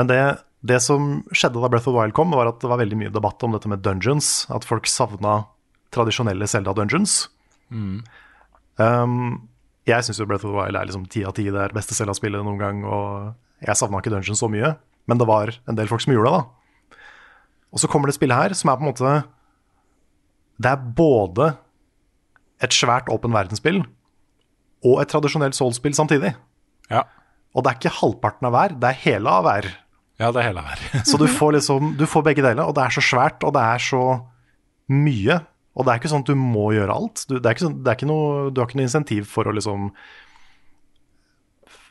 Men det, det som skjedde da Breath of the Wild kom, var at det var veldig mye debatt om dette med dungeons. At folk savna tradisjonelle Zelda-dungeons. Um, jeg syns jo Breath of the Wild er liksom ti av ti. Det er det beste Zelda-spillet noen gang. Og jeg savna ikke dungeons så mye, men det var en del folk som gjorde det. da. Og så kommer det spillet her, som er på en måte Det er både et svært åpen verdensspill og et tradisjonelt Soul-spill samtidig. Ja, Og det er ikke halvparten av hver, det er hele av hver. ja det er hele av hver. Så du får liksom Du får begge deler, og det er så svært, og det er så mye. Og det er ikke sånn at du må gjøre alt. Du, det er ikke sånn, det er ikke noe, du har ikke noe insentiv for å liksom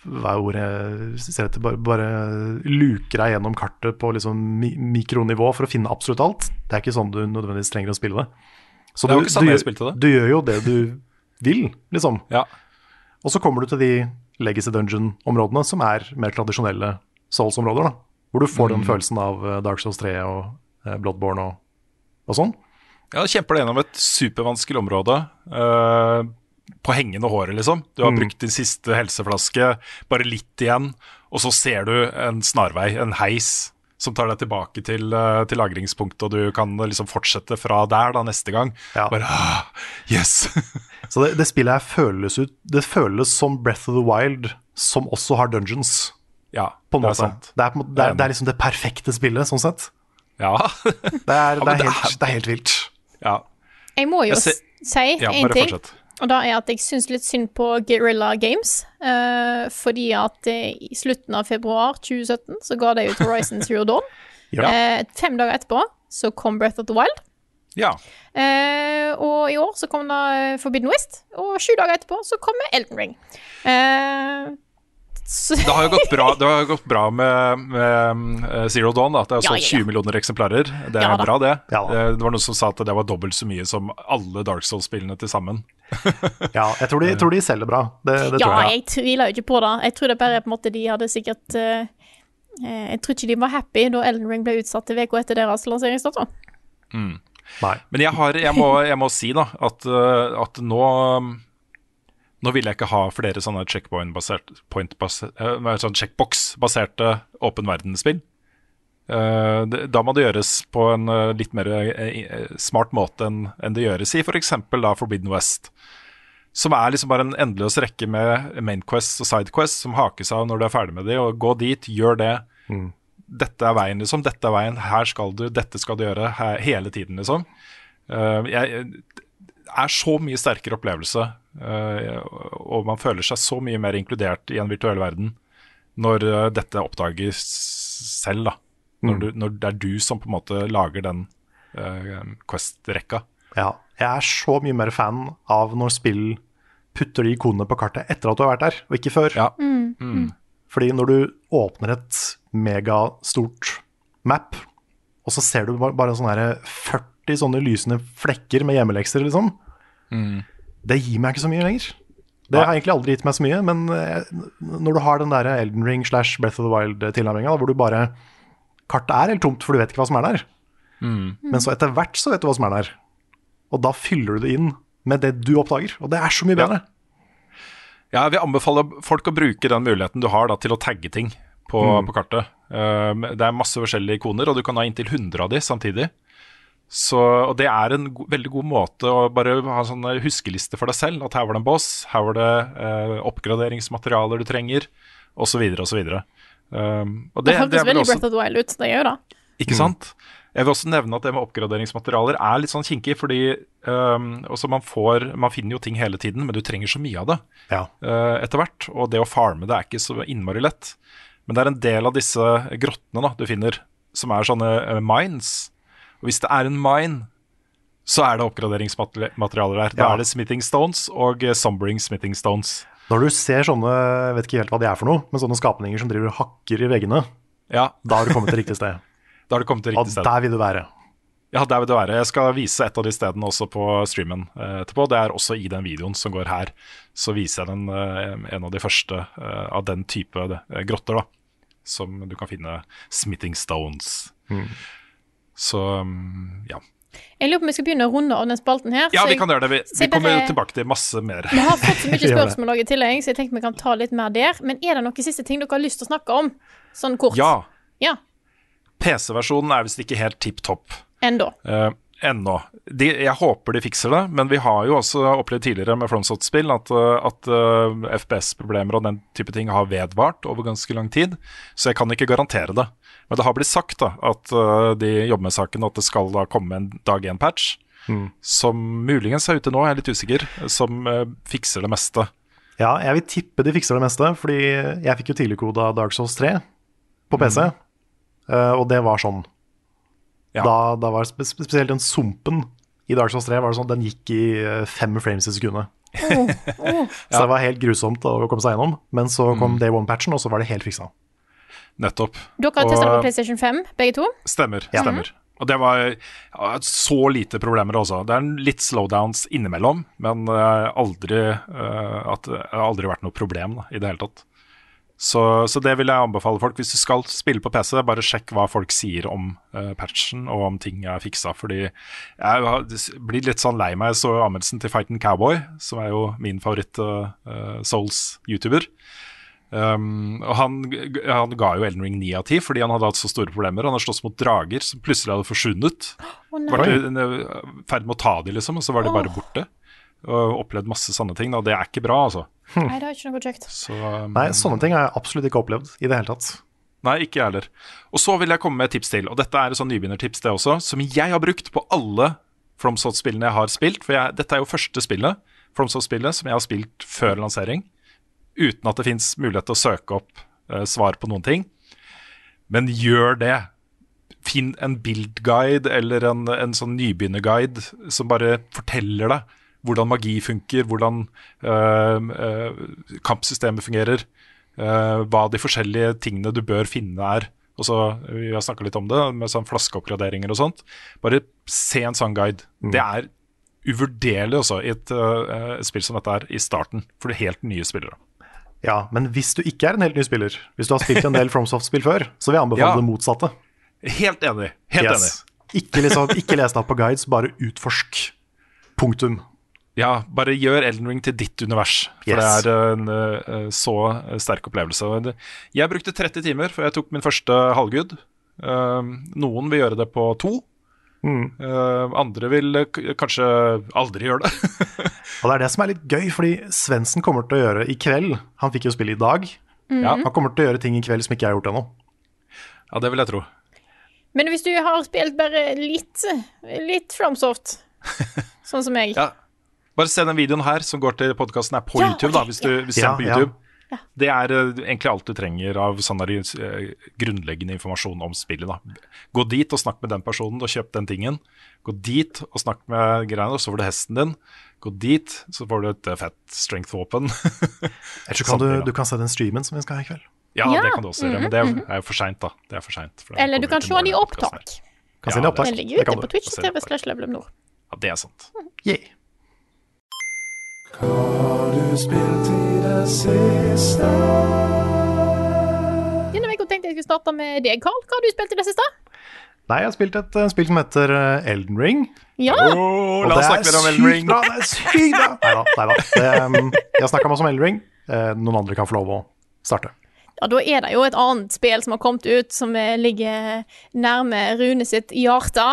Hva er ordet jeg ser etter? Bare, bare luke deg gjennom kartet på liksom mikronivå for å finne absolutt alt. Det er ikke sånn du nødvendigvis trenger å spille det. Så Det var du, ikke sånn du, jeg spilte det. du gjør jo det du vil, liksom. Ja. Og så kommer du til de Legacy Dungeon-områdene som er mer tradisjonelle Souls-områder. da Hvor du får den følelsen av eh, Dark Souls 3 og eh, Bloodborne og, og sånn. Ja, du kjemper deg gjennom et supervanskelig område uh, på hengende håret, liksom. Du har brukt din siste helseflaske, bare litt igjen, og så ser du en snarvei, en heis, som tar deg tilbake til, eh, til lagringspunktet, og du kan liksom fortsette fra der da neste gang. Ja. Bare ah, Yes! Så det, det spillet her føles ut Det føles som Breath of the Wild, som også har dungeons, ja, på en det er måte. sant. Det er, en det, er, det er liksom det perfekte spillet, sånn sett. Ja. Det er, det er, helt, er- det er helt vilt. ja. Jeg må jo Jeg ser- si ja én bare ting. fortsett. Og da er at jeg syns litt synd på Guerrilla Games. eh, fordi at eh, i slutten av februar 2017 så ga de ut Horizon Zero Dawn. Ja. Eh, fem dager etterpå så kom Breath of the Wild. Ja. Eh, og i år så kom da eh, Forbidden West. Og sju dager etterpå så kommer Elden Ring. Eh, Det har jo gått bra, det har jo gått bra med, med eh, Zero Dawn. Da. at Det er Ja, solgt ja, ja. 20 millioner eksemplarer. Det er Ja bra, det. Ja. Eh, det var noen som sa at det var dobbelt så mye som alle Dark Souls-spillene til sammen. Ja, jeg tror de, jeg tror de selger bra. Det, det ja, tror jeg. jeg tviler jo ikke på det. Jeg tror det bare er på en måte de hadde sikkert eh, eh, Jeg tror ikke de var happy da Elden Ring ble utsatt til uka etter deres lanseringsdato. Nei. Men jeg, har, jeg, må, jeg må si da at, eh, at nå Nå vil jeg ikke ha flere sånne checkpoint-basert point basert, eh, sånn checkbox-baserte åpen verden-spill. da må det gjøres på en eh, litt mer eh, smart måte enn det gjøres i f.eks. Forbidden West. Som er liksom bare en endeløs rekke med main quests og side quests som hakes av når du er ferdig med de, og gå dit, gjør det. Dette er veien, liksom. Dette er veien. Her skal du, dette skal du gjøre. Her, hele tiden, liksom. Eh, jeg, er så mye sterkere opplevelse, eh, og man føler seg så mye mer inkludert i en virtuell verden når eh, dette oppdages selv, da. Når, du, når det er du som på en måte lager den eh, Quest-rekka. Ja. Jeg er så mye mer fan av når spill putter de ikonene på kartet etter at du har vært der, og ikke før. Ja. Fordi når du åpner et megastort map, og så ser du bare, bare sånne 40 sånne lysende flekker med hjemmelekser, liksom, det gir meg ikke så mye lenger. Det har egentlig aldri gitt meg så mye, men eh, når du har den der Elden Ring slash Breath of the Wild-tilnærminga, hvor du bare Kartet er helt tomt, for du vet ikke hva som er der. Men så etter hvert så vet du hva som er der. Og da fyller du det inn med det du oppdager, og det er så mye bedre. Ja, jeg vil anbefale folk å bruke den muligheten du har da, til å tagge ting på, på kartet. Um, det er masse forskjellige ikoner, og du kan ha inntil 100 av de samtidig. Så, og det er en go veldig god måte å bare ha en sånn huskeliste for deg selv. At her var det en boss, her var det eh, oppgraderingsmaterialer du trenger, osv. osv. Um, og Det, det, er veldig også Breath of the Wild ut. Det gjør da. det. Ikke sant? Jeg vil også nevne at det med oppgraderingsmaterialer er litt sånn kinkig, fordi um, også man, får, man finner jo ting hele tiden, men du trenger så mye av det Ja. uh, etter hvert. Og det å farme det er ikke så innmari lett. Men det er en del av disse grottene da, du finner, som er sånne uh, mines. Og hvis det er en mine, så er det oppgraderingsmaterialer der. Da Ja. er det smithing stones og uh, sombering smithing stones. Når du ser sånne, jeg vet ikke helt hva de er for noe, men sånne skapninger som driver og hakker i veggene, Ja, da har du kommet til riktig sted. da har du kommet til riktig sted. Og der vil du være. Ja, der vil du være. Jeg skal vise et av de stedene også på streamen eh, etterpå. Det er også i den videoen som går her. Så viser jeg den, eh, en av de første eh, av den type eh, grotter, da. Som du kan finne smithing stones. Så mm, ja. Jeg lurer på om vi skal begynne å runde av den spalten her. Ja, vi kan gjøre det. Vi, vi kommer bare- tilbake til masse mer. Vi har fått så mye spørsmål i tillegg, så jeg tenkte vi kan ta litt mer der. Men er det noen siste ting dere har lyst til å snakke om? Sånn kort. Ja. Ja. PC-versjonen er visst ikke helt tipp topp. Ennå. Uh, ennå. De, jeg håper de fikser det, men vi har jo også opplevd tidligere med FromSoft-spill at, eh, at uh, FPS-problemer og den type ting har vedvart over ganske lang tid, så jeg kan ikke garantere det. Men det har blitt sagt da, at eh, de jobber med saken, og at det skal da komme en dag én-patch, som muligens er ute nå, jeg er litt usikker, som eh, fikser det meste. Ja, jeg vil tippe de fikser det meste, fordi jeg fikk jo tidligkoda Dark Souls 3 på PC, eh, og det var sånn. Ja. Da, da var spe spesielt den sumpen i Dark Souls 3 var det sånn, den gikk i fem frames i sekundet. Så det var helt grusomt å komme seg gjennom, men så kom Day One-patchen, og så var det helt fiksa. Nettopp. Dere har testa det på PlayStation 5, begge to? Stemmer. stemmer. Og det var ja, så lite problemer også. Det er litt slowdowns innimellom, men eh, aldri, eh, at, det har aldri vært noe problem da, i det hele tatt. Så, så det vil jeg anbefale folk. Hvis du skal spille på PC, bare sjekk hva folk sier om uh, patchen og om ting er fiksa. Fordi jeg har blir litt sånn lei meg Jeg så anmeldelsen til Fighten Cowboy, som er jo min favoritt Souls-YouTuber. Um, og han, han ga jo Elden Ring 9 av 10 fordi han hadde hatt så store problemer. Han har slåss mot drager som plutselig hadde forsvunnet. Oh, var i ferd med å ta de, liksom, og så var de bare borte. Og opplevd masse sånne ting. Og det er ikke bra, altså. Nei, det er ikke noe kjekt. Så, um, Nei, sånne ting har jeg absolutt ikke opplevd i det hele tatt. Nei, ikke jeg heller. Og så vil jeg komme med et tips til. Og dette er et sånn nybegynnertips, det også, som jeg har brukt på alle FromSoft-spillene jeg har spilt. For jeg, dette er jo første spillet, FromSoft-spillet, som jeg har spilt før lansering. Uten at det fins mulighet til å søke opp uh, svar på noen ting. Men gjør det. Finn en build-guide eller en, en sånn nybegynnerguide som bare forteller deg hvordan magi funker, hvordan øh, øh, kampsystemet fungerer, øh, hva de forskjellige tingene du bør finne er. Og så, Vi har snakka litt om det, med sånn flaskeoppgraderinger og sånt. Bare se en sånn guide. Det er uvurderlig også i et øh, spill som dette er i starten, for det er helt nye spillere. Ja, men hvis du ikke er en helt ny spiller, hvis du har spilt en del FromSoft-spill før, så vil jeg anbefale Ja. det motsatte. Helt enig. Helt enig. Ikke, liksom, ikke les deg opp på guides, bare utforsk. Punktum. Ja, bare gjør Elden Ring til ditt univers. For Yes. det er en uh, så sterk opplevelse. Jeg brukte 30 timer før jeg tok min første halvgud. Uh, noen vil gjøre det på to. Eh, andre vil eh, k- kanskje aldri gjøre det. Og det er det som er litt gøy, fordi Svendsen kommer til å gjøre i kveld Han fikk jo spille i dag. ja. Han kommer til å gjøre ting i kveld som ikke jeg har gjort ennå. ja, det vil jeg tro. Men hvis du har spilt bare litt, litt Fromsoft, sånn som jeg Ja. Bare se den videoen her som går til podkasten er på Ja, YouTube. da, hvis du, hvis du ja. ser på Ja, ja. Det er eh, egentlig alt du trenger av sånn der, eh, grunnleggende informasjon om spillet. da. Gå dit og snakk med den personen og kjøp den tingen. Gå dit og snakk med greiene, og så får du hesten din. Gå dit, så får du et eh, fett strength-våpen. Eller så kan du, du kan se den streamen som vi skal ha i kveld. ja, Ja, det kan du også gjøre, men det er jo for seint, da. Det er for sent, for Eller du kan se den i opptak. Kan Ja, se den i opptak. Den ligger Det kan ute du. på Ja, det er sant. Mm. opptak. Slash har du spilt i det siste? Gjennom, jeg Denne uka tenkte jeg skulle starte med deg, Carl. Hva har du spilt i det siste? Nei, jeg har spilt et eh, spill som heter eh, Elden Ring. Ja, Oh, la oss snakke mer om Elden Ring. bra! Det er sykt bra! Neida, neida. Det, um, jeg har snakka masse om Elden Ring. Eh, noen andre kan få lov å starte. ja, da er det jo et annet spill som har kommet ut, som ligger nærme Rune sitt hjerte.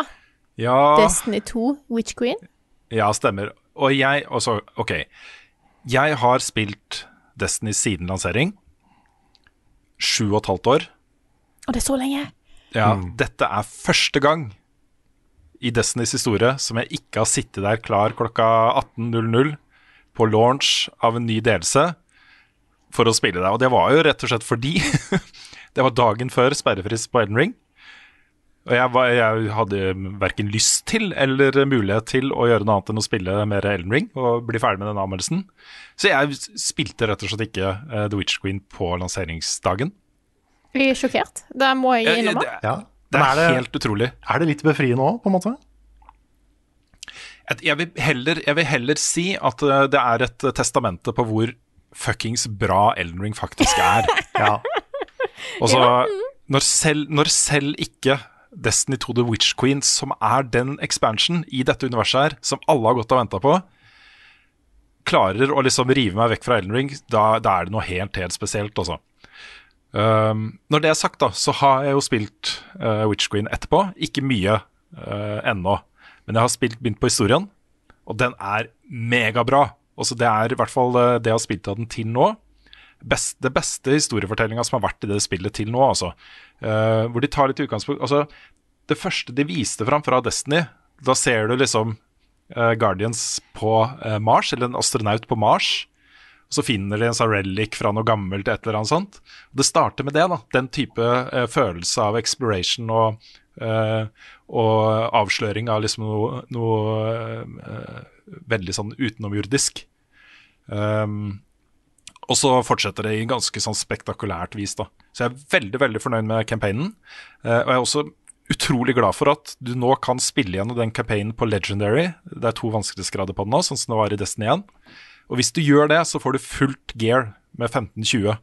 Ja, Destiny 2, Witch Queen. ja, stemmer. Og jeg også OK. Jeg har spilt Destiny siden lansering. Sju og et halvt år. Og det er så lenge. Ja, Dette er første gang i Destinys historie som jeg ikke har sittet der klar klokka 18.00 på launch av en ny delelse for å spille det. Og det var jo rett og slett fordi det var dagen før sperrefrist på Elden Ring. Og jeg, var, jeg hadde verken lyst til eller mulighet til å gjøre noe annet enn å spille mer Elden Ring og bli ferdig med den anmeldelsen. Så jeg spilte rett og slett ikke eh, The Witch Queen på lanseringsdagen. Jeg er sjokkert. Det må jeg gi innrømme. Ja. det Men er, er det- helt utrolig. Er det litt befriende òg, på en måte? Jeg, vil heller, jeg vil heller si at eh, det er et testamente på hvor fuckings bra Elden Ring faktisk er. Ja. Og så, når, selv, når selv ikke Destiny 2 The Witch Queen, som er den expansion i dette universet her, som alle har gått og venta på, klarer å liksom rive meg vekk fra Elden Ring, da, da er det noe helt, helt spesielt, altså. Um, når det er sagt, da, så har jeg jo spilt uh, Witch Queen etterpå. Ikke mye uh, ennå, men jeg har spilt, begynt på historien, og den er megabra. Altså, det er i hvert fall uh, det jeg har spilt av den til nå. Best, det beste historiefortellinga som har vært i det spillet til nå, altså. Uh, hvor de tar litt utgangspunkt Altså, det første de viste fram fra Destiny, da ser du liksom uh, Guardians på uh, Mars, eller en astronaut på Mars. Og så finner de en sånn fra noe gammelt, et eller annet sånt. Og det starter med det, da. Den type følelse av exploration og, og avsløring av liksom noe, noe veldig sånn utenomjordisk. Um, og så fortsetter det i ganske sånn spektakulært vis, da. Så jeg er veldig, veldig fornøyd med campaignen. Eh, og jeg er også utrolig glad for at du nå kan spille gjennom den campaignen på Legendary. Det er to vanskelighetsgrader på den nå, sånn som det var i Destiny 1. Og hvis du gjør det, så får du fullt gear med 1520.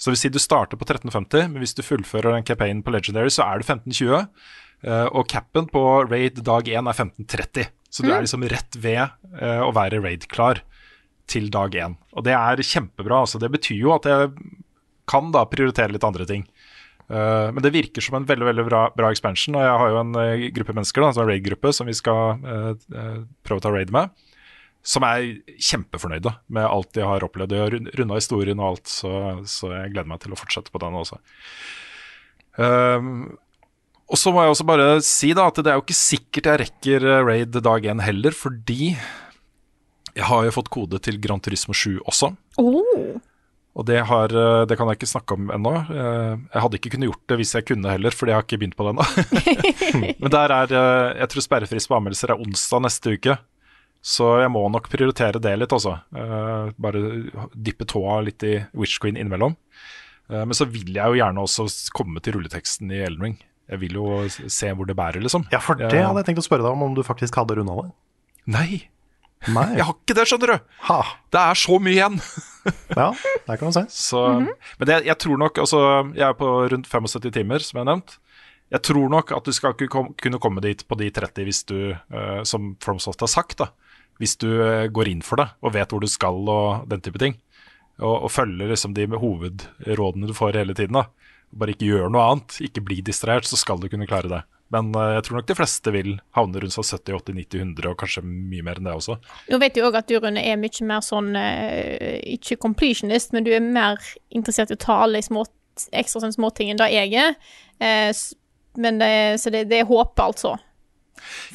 Så det vil si du starter på 1350, men hvis du fullfører den campaignen på Legendary, så er du 1520. eh, og capen på raid dag 1 er 1530. Så du er liksom rett ved eh, å være raid-klar til dag 1. Og det er kjempebra. Altså. Det betyr jo at jeg kan da prioritere litt andre ting. Uh, men det virker som en veldig veldig bra, bra expansion, og jeg har jo en uh, gruppe mennesker, da, altså en raid-gruppe, som vi skal uh, prøve å ta raid med som er kjempefornøyde med alt de har opplevd. De har runda historien og alt, så, så jeg gleder meg til å fortsette på den også. Um, og så må jeg også bare si da at det er jo ikke sikkert jeg rekker raid dag én heller, fordi jeg har jo fått kode til Grand Turismo 7 også. Oh. Og det, har, eh, det kan jeg ikke snakke om ennå. Eh, Jeg hadde ikke kunnet gjort det hvis jeg kunne heller, fordi jeg har ikke begynt på det ennå. Men der er eh, Jeg tror sperrefrist på anmeldelser er onsdag neste uke. Så jeg må nok prioritere det litt, altså. Eh, bare dyppe tåa litt i Witch Queen innimellom. Eh, men så vil jeg jo gjerne også komme til rulleteksten i Elden Ring. Jeg vil jo se hvor det bærer, liksom. ja, for det hadde jeg tenkt å spørre deg om, om du faktisk hadde runda det. Nei, Nei. jeg har ikke det, skjønner du! Ha. Det er så mye igjen! Ja, det kan du se. Så, Men det, jeg tror nok altså, Jeg er på rundt 75 timer, som jeg har nevnt. Jeg tror nok at du skal kunne komme dit på de 30 hvis du, uh, som FromSoft har sagt, da. Hvis du eh, går inn for det og vet hvor du skal og den type ting. Og, og følger liksom de med hovedrådene du får hele tiden. da. Bare ikke gjør noe annet, ikke bli distrahert, så skal du kunne klare det. Men eh, jeg tror nok de fleste vil havne rundt sånn 70, 80, 90, 100, og kanskje mye mer enn det også. Nå vet jeg òg at du, Rune, er mye mer sånn eh, Ikke completionist, men du er mer interessert i å ta alle de små, ekstra småting enn da jeg er. Eh, men det, så det, det er håp, altså.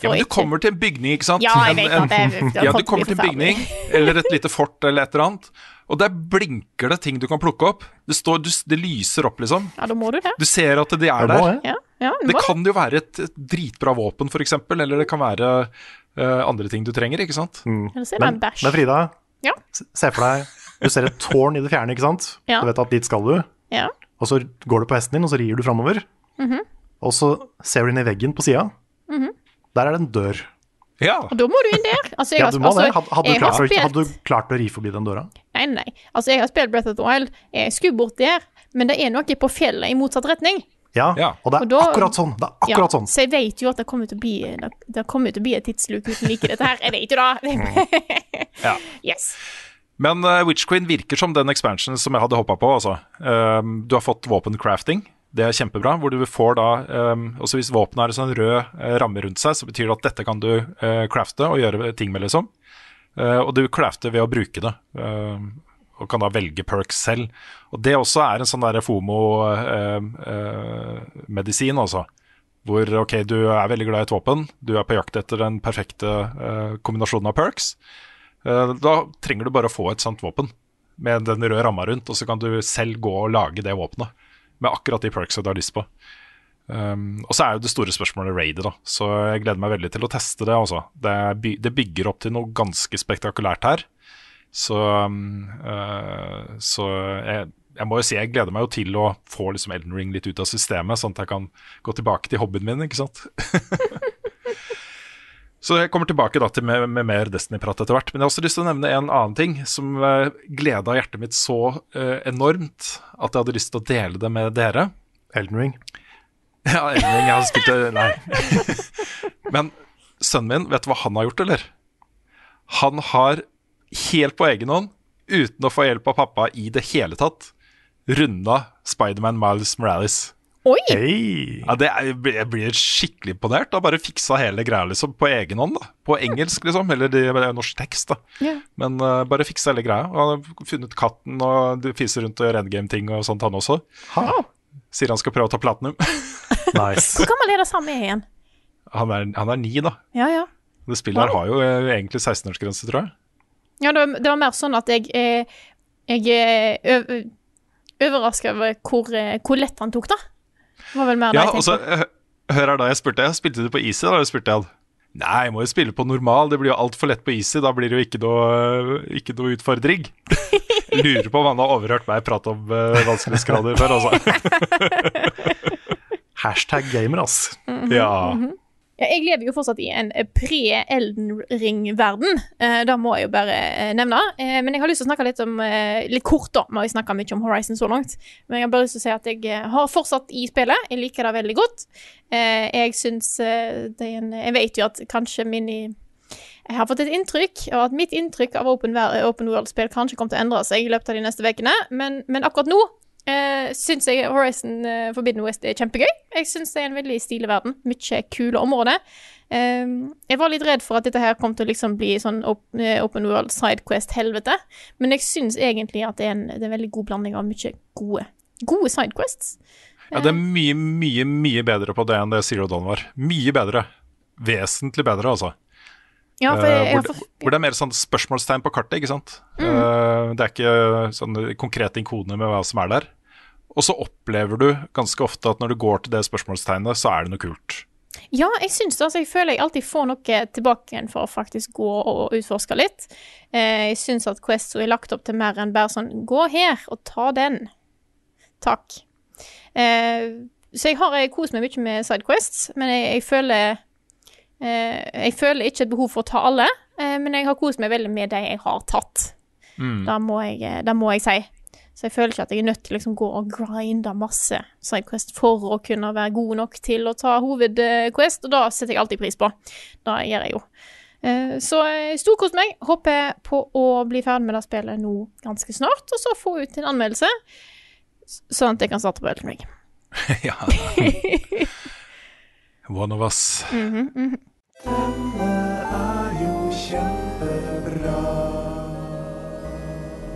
Ja, men du kommer til en bygning, ikke sant? Ja, jeg vet en- at det- det ja, du kommer til en bygning, eller et lite fort eller et eller annet, og der blinker det ting du kan plukke opp. Det, står, du, det lyser opp, liksom. Ja, da må du det. Du ser at de er Det der. Ja, ja Det det. kan jo være et, et dritbra våpen, f.eks., eller det kan være uh, andre ting du trenger, ikke sant? Det Men, men Frida, Ja. se for deg Du ser et tårn i det fjerne, ikke sant? Ja. Du vet at dit skal du. Ja. Og så går du på hesten din, og så rir du framover. Mhm. Og så ser du inn i veggen på sida. Der er det en dør. Ja. Og da må du inn der. Altså, jeg Ja, du må altså, det. Had- Hadde, jeg du klart, spilt- hadde du klart å ri forbi den døra? Nei, nei. Altså, jeg har spilt Breath of the Wild. Jeg skulle bort der, men det er noe på fjellet i motsatt retning. Ja, Ja. og det er Og da- akkurat sånn. Det er Ja, akkurat sånn. Så jeg vet jo at det kommer til å bli Det det kommer til å bli et tidsluk uten like dette her. Jeg vet jo det. Ja. yes. Men uh, Witch Queen virker som den expansionen som jeg hadde hoppa på. Altså. Um, du har fått våpencrafting. Det er kjempebra. Hvor du får da um, Også hvis våpenet har en sånn rød uh, ramme rundt seg, så betyr det at dette kan du uh, crafte og gjøre ting med, liksom. Uh, og du crafter ved å bruke det. Um, og kan da velge perks selv. Og det også er en sånn FOMO-medisin, altså. Hvor ok, du er veldig glad i et våpen, du er på jakt etter den perfekte eh, kombinasjonen av perks. Eh, da trenger du bare å få et sånt våpen med den røde ramma rundt, og så kan du selv gå og lage det våpenet med akkurat de perksa du har lyst på. Um, og så er jo det store spørsmålet raidet, da. Så jeg gleder meg veldig til å teste det. Også. Det, by det bygger opp til noe ganske spektakulært her. Så, uh, så jeg, jeg, må jo si jeg gleder meg jo til å få liksom Elden Ring litt ut av systemet, sånn at jeg kan gå tilbake til hobbyen min, ikke sant. så jeg kommer tilbake da til med, med mer Destiny-prat etter hvert. Men jeg har også lyst til å nevne en annen ting som uh, gleda hjertet mitt så uh, enormt at jeg hadde lyst til å dele det med dere. Elden Ring. Ja, Elden Ring. Jeg har spilt det Nei. Men sønnen min, vet du hva han har gjort, eller? Han har helt på egen hånd, uten å få hjelp av pappa i det hele tatt, runda Spiderman Miles Morales. Oi! Hey. Ja, det er, jeg blir skikkelig imponert. Da. Bare fiksa hele greia liksom, på egen hånd. da På engelsk, liksom. Eller det er norsk tekst, da. Yeah. Men uh, bare fiksa hele greia. Og han har funnet katten og fiser rundt og gjør endgame-ting og sånt, han også. Ha. Sier han skal prøve å ta platinum. Nice. Hvor gammel er det samme igjen? Han er, han er ni, da. Ja, ja. Det spillet her har jo eh, egentlig 16-årsgrense, tror jeg. Ja, det, var- det var mer sånn at jeg eh, Jeg er overraska over hvor, eh, hvor lett han tok det. Det var vel mer det Ja, jeg og så tenkte. hø- Hør her da jeg spurte. Jeg spilte du på easy? Da spurte jeg. Nei, jeg må jo spille på normal. Det blir jo altfor lett på easy. Da blir det jo ikke noe, ikke noe utfordring. Jeg Lurer på om han har overhørt meg prate om uh, vanskelighetsgrader før, altså. Hashtag gamer, ass. Ja. Ja, jeg lever jo fortsatt i en pre-Elden Ring-verden. Eh, det må jeg jo bare eh, nevne. Eh, men jeg har lyst til å snakke litt om eh, Litt kort, da. Vi har snakka mye om Horizon så langt. Men jeg har bare lyst til å si at jeg eh, har fortsatt i spillet. Jeg liker det veldig godt. Eh, jeg syns eh, Jeg vet jo at kanskje min jeg har fått et inntrykk, og at mitt inntrykk av open world-spill kanskje kommer til å endre seg i løpet av de neste ukene, men, men akkurat nå uh, syns jeg Horizon uh, Forbidden West er kjempegøy. Jeg syns det er en veldig stilig verden. Mye kule områder. Uh, jeg var litt redd for at dette her kom til å liksom bli sånn op eh, open world sidequest-helvete, men jeg syns egentlig at det er, en, det er en veldig god blanding av mye gode, gode sidequests. ja, det er mye, mye, mye bedre på det enn det Zero Dawn var. Mye bedre. Vesentlig bedre, altså. Ja, for Eh, jeg, jeg hvor, hvor det er mer sånn spørsmålstegn på kartet, ikke sant. Mm. Eh, det er ikke sånne konkrete ikoner med hva som er der. Og så opplever du ganske ofte at når du går til det spørsmålstegnet, så er det noe kult. Ja, jeg syns det. Altså, jeg føler jeg alltid får noe tilbake igjen for å faktisk gå og utforske litt. Eh, jeg syns at Questo er lagt opp til mer enn bare sånn Gå her og ta den. Takk. Så jeg har jeg kost meg mye med Sidequests, men jeg, jeg føler Jeg føler ikke et behov for å ta alle, eh, men jeg har kost meg veldig med de jeg har tatt. Det, må jeg, eh, det må jeg si. Så jeg føler ikke at jeg er nødt til å liksom gå og grinde masse Sidequest for å kunne være god nok til å ta hovedquest, og da setter jeg alltid pris på. Det gjør jeg jo. Eh, Så jeg storkost meg. Håper på å bli ferdig med det spillet nå ganske snart, og så få ut en anmeldelse, sånn at jeg kan starte på Elden Ring. ja. One of us.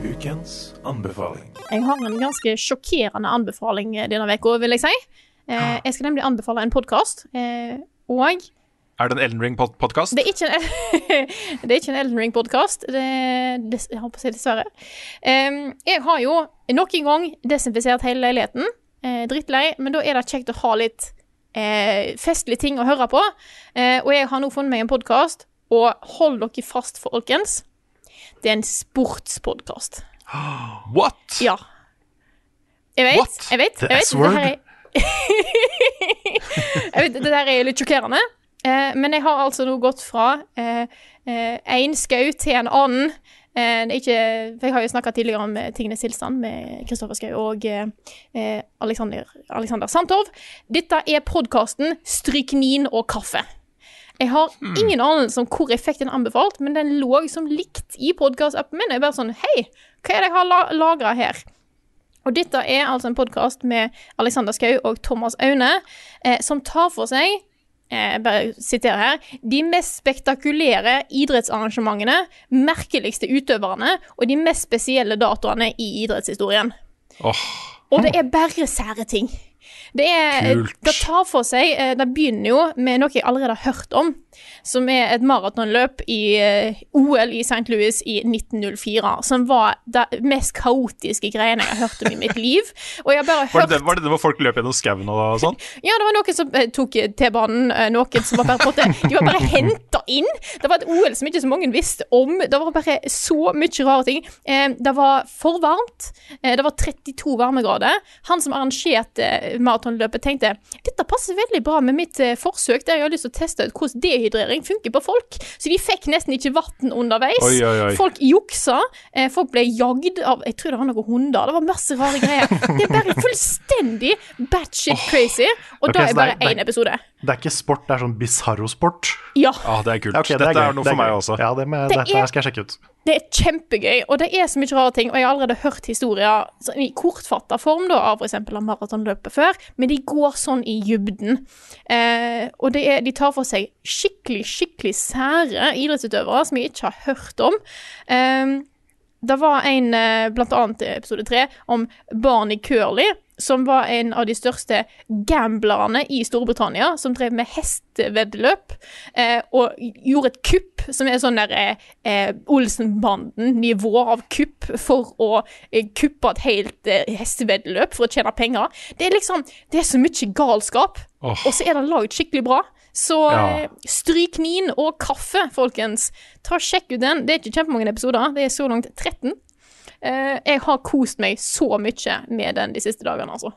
Ukens anbefaling. Jeg har en ganske sjokkerende anbefaling eh, denne uka, vil jeg si. Eh, Jeg skal nemlig anbefale en podkast, og Er det en Elden Ring-podkast? Det er det er ikke en Elden Ring-podkast. Jeg holdt på å si dessverre. Em, jeg har jo nok en gang desinfisert hele leiligheten. Eh, drittlei, men da er det kjekt å ha litt eh, festlig ting å høre på. Eh, og jeg har nå funnet meg en podkast, og hold dere fast, folkens. Det er en sportspodkast. What? Ja. Jeg vet, What? jeg vet. Jeg vet, S-word? Det her er Jeg vet, det der er litt sjokkerende. Eh, men jeg har altså nå gått fra én skau til en annen. Eh, ikke, jeg har jo snakka tidligere om eh, Tingenes tilstand med Kristoffer Schou og eh, eh, Alexander, Alexander Santov. Dette er podkasten Stryknin og kaffe. Jeg har ingen anelse om hvor jeg fikk den anbefalt, men den lå som likt i podkast-appen min. Jeg bare sånn Hei, hva er det jeg har la lagra her? Og dette er altså en podkast med Alexander Schou og Thomas Aune, eh, som tar for seg eh, bare siterer her De mest spektakulære idrettsarrangementene, merkeligste utøverne og de mest spesielle datoene i idrettshistorien. Oh. Og det er bare sære ting. Det, er, det tar for seg eh, Det begynner jo med noe jeg allerede har hørt om, som er et maratonløp i eh, OL i St. Louis i 1904. Som var det mest kaotiske greiene jeg har hørt om i mitt liv. Og jeg har bare Var hørt det, det, var det det hvor folk løp gjennom skauen og sånn? Ja, det var noen som eh, tok T-banen, eh, noen som var bare på en De var bare henta inn. Det var et OL som ikke så mange visste om. Det var bare så mye rare ting. Det var for varmt. Det var 32 varmegrader. Han som arrangerte maratonløpet, tenkte dette passer veldig bra med mitt forsøk der jeg har lyst til å teste ut hvordan dehydrering funker på folk. Så de fikk nesten ikke vann underveis. Oi, oi, oi. Folk juksa. Eh, folk ble jagd av Jeg tror det var noen hunder. Det var masse rare greier. Det er bare fullstendig batshit crazy. Og okay, da er det bare én episode. Det er ikke sport, det er sånn bisarro-sport. Ja. Ah, det er kult. Okay, ok, det Dette er, er noe det for meg også. Ja, det, med, Det dette er- skal jeg sjekke ut. Det er kjempegøy, og det er så mye rare ting. Og jeg har allerede hørt historier i kortfatta form da, av f.eks. maratonløpet før, men de går sånn i dybden. Eh, og er, de tar for seg skikkelig, skikkelig sære idrettsutøvere som jeg ikke har hørt om. Eh, det var en, eh, blant annet i episode tre, om barn i Curley, som var en av de største gamblerne i Storbritannia, som drev med hesteveddeløp, eh, og gjorde et kupp, som er sånn der eh, eh, Olsenbanden-nivå av kupp, for å eh, kuppe et helt eh, hesteveddeløp for å tjene penger. Det er liksom Det er så mye galskap, oh. og så er det laget skikkelig bra. Så Ja. eh, stryknin og kaffe, folkens. Ta Sjekk ut den. Det er ikke kjempemange episoder. Det er så langt 13. Eh, jeg har kost meg så mye med den de siste dagene, altså.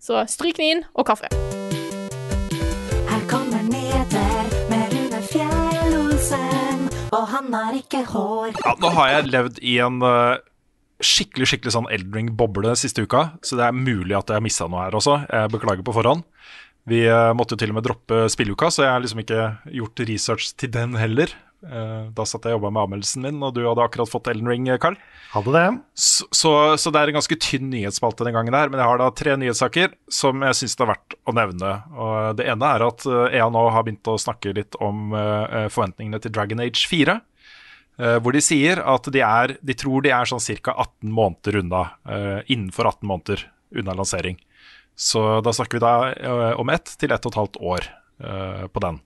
Så inn og kaffe. Her kommer nyheter med Rune Fjell-Olsen, og han har ikke hår. Ja, nå har jeg levd i en eh, skikkelig skikkelig sånn Eldring-boble siste uka, så det er mulig at jeg har missa noe her også. Jeg beklager på forhånd. Vi eh, måtte jo til og med droppe spilleuka, så jeg har liksom ikke gjort research til den heller. Eh, da satt jeg og jobba med anmeldelsen min, og du hadde akkurat fått Elden Ring, Carl. Hadde det. Så, så, så det er en ganske tynn nyhetsspalte den gangen der, men jeg har da tre nyhetssaker som jeg syns det er verdt å nevne. Og det ene er at eh, EA nå har begynt å snakke litt om eh, forventningene til Dragon Age 4. eh, hvor de sier at de, er, de tror de er sånn ca. 18 måneder unna, eh, innenfor 18 måneder unna lansering. Så da snakker vi da eh, om ett til ett og et halvt år eh, på den.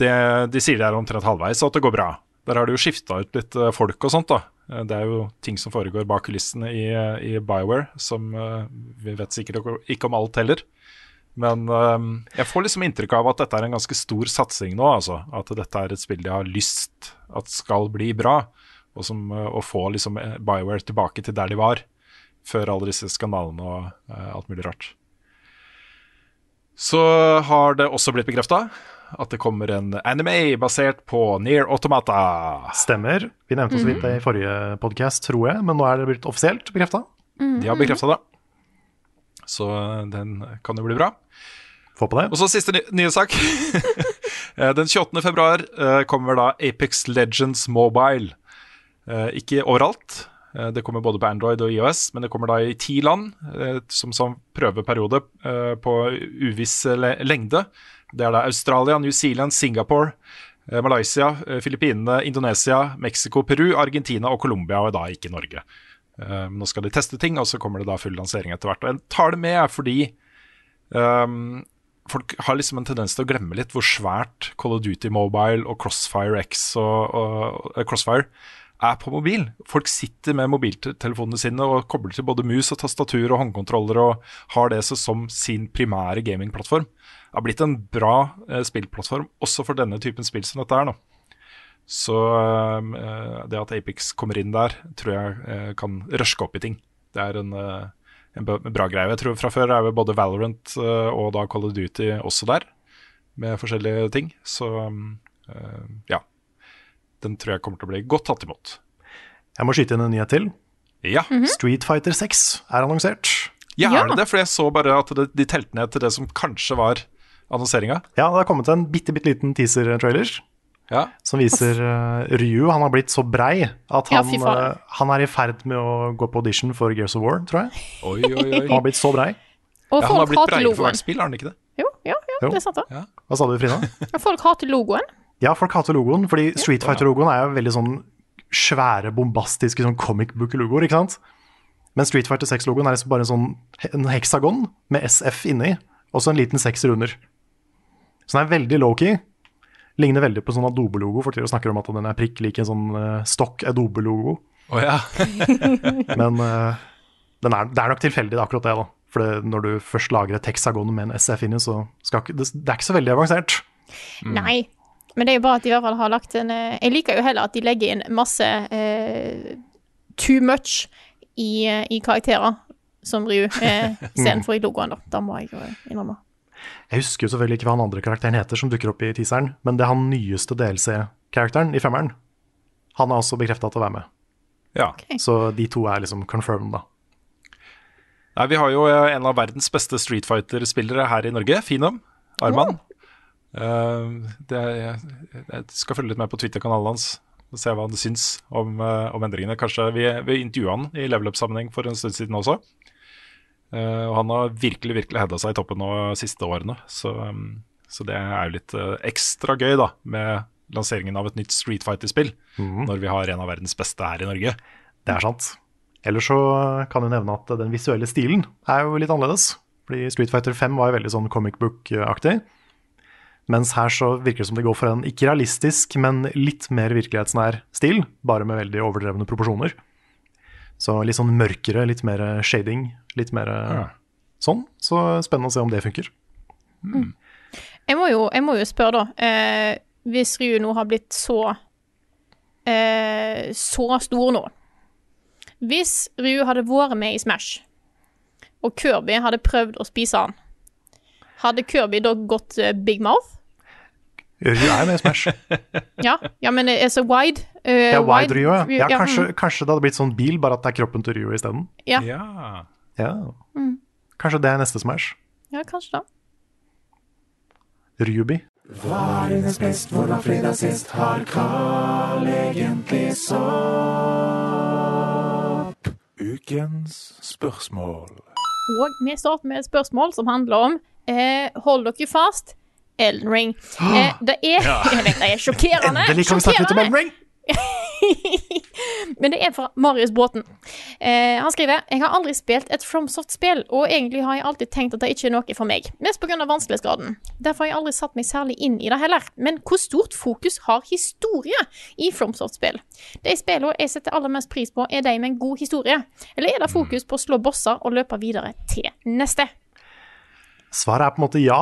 Det, de sier det er omtrent halvveis, og at det går bra. Der har de jo skifta ut litt eh, folk og sånt, da. Eh, Det er jo ting som foregår bak kulissene i, eh, i Bioware, som vi vet sikkert ikke om alt heller. Men jeg får liksom inntrykk av at dette er en ganske stor satsing nå, altså. At dette er et spill de har lyst at skal bli bra. Og som, å få liksom Bioware tilbake til der de var før alle disse skandalene og alt mulig rart. Så har det også blitt bekrefta at det kommer en anime basert på Near Automata. Stemmer. Vi nevnte så vidt det i forrige podkast, tror jeg, men nå er det blitt offisielt bekrefta. De har bekrefta det. Så den kan jo bli bra. Få på det. Og så siste ny nye sak. den 28. februar eh, kommer da Apex Legends Mobile. Eh, Ikke overalt. Eh, Det kommer både på Android og IOS, men det kommer da i ti land eh, som, som prøveperiode eh, på uviss lengde. Det er da Australia, New Zealand, Singapore, eh, Malaysia, eh, Filippinene, Indonesia, Mexico, Peru, Argentina og Colombia, og da ikke Norge. Eh, Nå skal de teste ting, og så kommer det da full lansering etter hvert. Og jeg tar det med fordi um, folk har liksom en tendens til å glemme litt hvor svært Call of Duty Mobile og Crossfire X og, og, og Crossfire er på mobil. Folk sitter med mobiltelefonene sine og kobler til både mus og tastatur og håndkontroller og har det som sin primære gamingplattform. Det har blitt en bra eh, spillplattform også for denne typen spill som dette er nå. Så eh, det at Apex kommer inn der, tror jeg eh, kan røske opp i ting. Det er en, en bra greie. Jeg tror Fra før er jo både Valorant eh, og da Call of Duty også der, med forskjellige ting. Så eh, ja. Den tror jeg kommer til å bli godt tatt imot. Jeg må skyte inn en nyhet til. Ja, Street Fighter 6 er annonsert. ja, Ja. er det det? For jeg så bare at de telte ned til det som kanskje var annonseringa. Ja, det har kommet en bitte, bitte liten teaser-trailer Ja. som viser uh, Ryu. Han har blitt så brei at han, ja, fader. eh, han er i ferd med å gå på audition for Gears of War, tror jeg. Oi, oi, oi. Han har blitt så brei. Og Ja, han har blitt brei breiere for hvert spill, har han ikke det? Jo, ja, ja, Jo. det er sant. det. Hva sa du, Frida? Folk hater logoen. Ja, folk hater logoen, fordi Street Fighter-logoen er jo veldig sånn svære, bombastiske sånn comic book-logoer, ikke sant? Men Street Fighter 6-logoen er liksom bare en sånn en heksagon med SF inni, og så en liten sekser under. Så den er veldig low-key. Ligner veldig på sånn Adobe-logo, for til å snakke om at den er prikk lik en sånn uh, stokk Adobe-logo. Oh, ja. Men uh, den er, det er nok tilfeldig, det er akkurat det. da. For det, når du først lager et heksagon med en SF inni, så skal ikke, det, det er ikke så veldig avansert. Nei. Men det er jo bare at de i hvert fall har lagt en eh, Jeg liker jo heller at de legger inn masse uh, too much i, i karakterer, som Ryu, eh, for i logoen, da. Da må jeg jo innrømme. Jeg husker jo selvfølgelig ikke hva han andre karakteren heter som dukker opp i teaseren, men det er han nyeste DLC-karakteren i femmeren. Han er også bekrefta til å være med. ja. Så de to er liksom confirmed, da. Nei, vi har jo eh, en av verdens beste Street Fighter-spillere her i Norge, Finom. Arman. Uh, det jeg, jeg skal følge litt med på Twitter-kanalen hans og se hva han syns om, uh, om endringene. Kanskje Vi, vi intervjua han i level up-sammenheng for en stund siden også. Eh, og han har virkelig virkelig hedda seg i toppen nå de siste årene. Så, um, så det er jo litt eh, ekstra gøy da med lanseringen av et nytt Street Fighter-spill. Når vi har en av verdens beste her i Norge. Det er sant. Ellers så kan jeg nevne at den visuelle stilen er jo litt annerledes. Fordi Street Fighter 5 var jo veldig sånn comic book-aktig. Mens her så virker det som det går for en ikke realistisk, men litt mer virkelighetsnær stil. Bare med veldig overdrevne proporsjoner. Så litt sånn mørkere, litt mer shading. Litt mer sånn. Så spennende å se om det funker. Jeg må jo, jeg må jo spørre, da. Eh, hvis Ryu nå har blitt så eh, så stor nå Hvis Ryu hadde vært med i Smash, og Kirby hadde prøvd å spise han, hadde Kirby da gått eh, Big Mouth? Ryu er med i Smash. Ja, ja men er så wide? Uh, Ja, Wide Ryu, ja. ja ja, kanskje, mm, kanskje det hadde blitt sånn bil, bare at det er kroppen til Ryu isteden. Ja. Ja. Ja. Kanskje det er neste Smash. ja, kanskje det. Ryubi. Ukens spørsmål. Og vi starter med et spørsmål som handler om eh, Hold dere fast. Elden Ring. Eh, det er Jeg vet det er sjokkerende. Endelig kan vi snakke litt om. Elden Ring! Men det er fra Marius Bråten. Eh, han skriver Jeg har aldri spilt et FromSoft-spill, og egentlig har jeg alltid tenkt at det ikke er noe for meg. Mest pga. vanskelighetsgraden. Derfor har jeg aldri satt meg særlig inn i det heller. Men hvor stort fokus har historie i FromSoft-spill? De spillene jeg setter aller mest pris på, er de med en god historie. Eller er det fokus på å slå bosser og løpe videre til neste? Svaret er på en måte ja.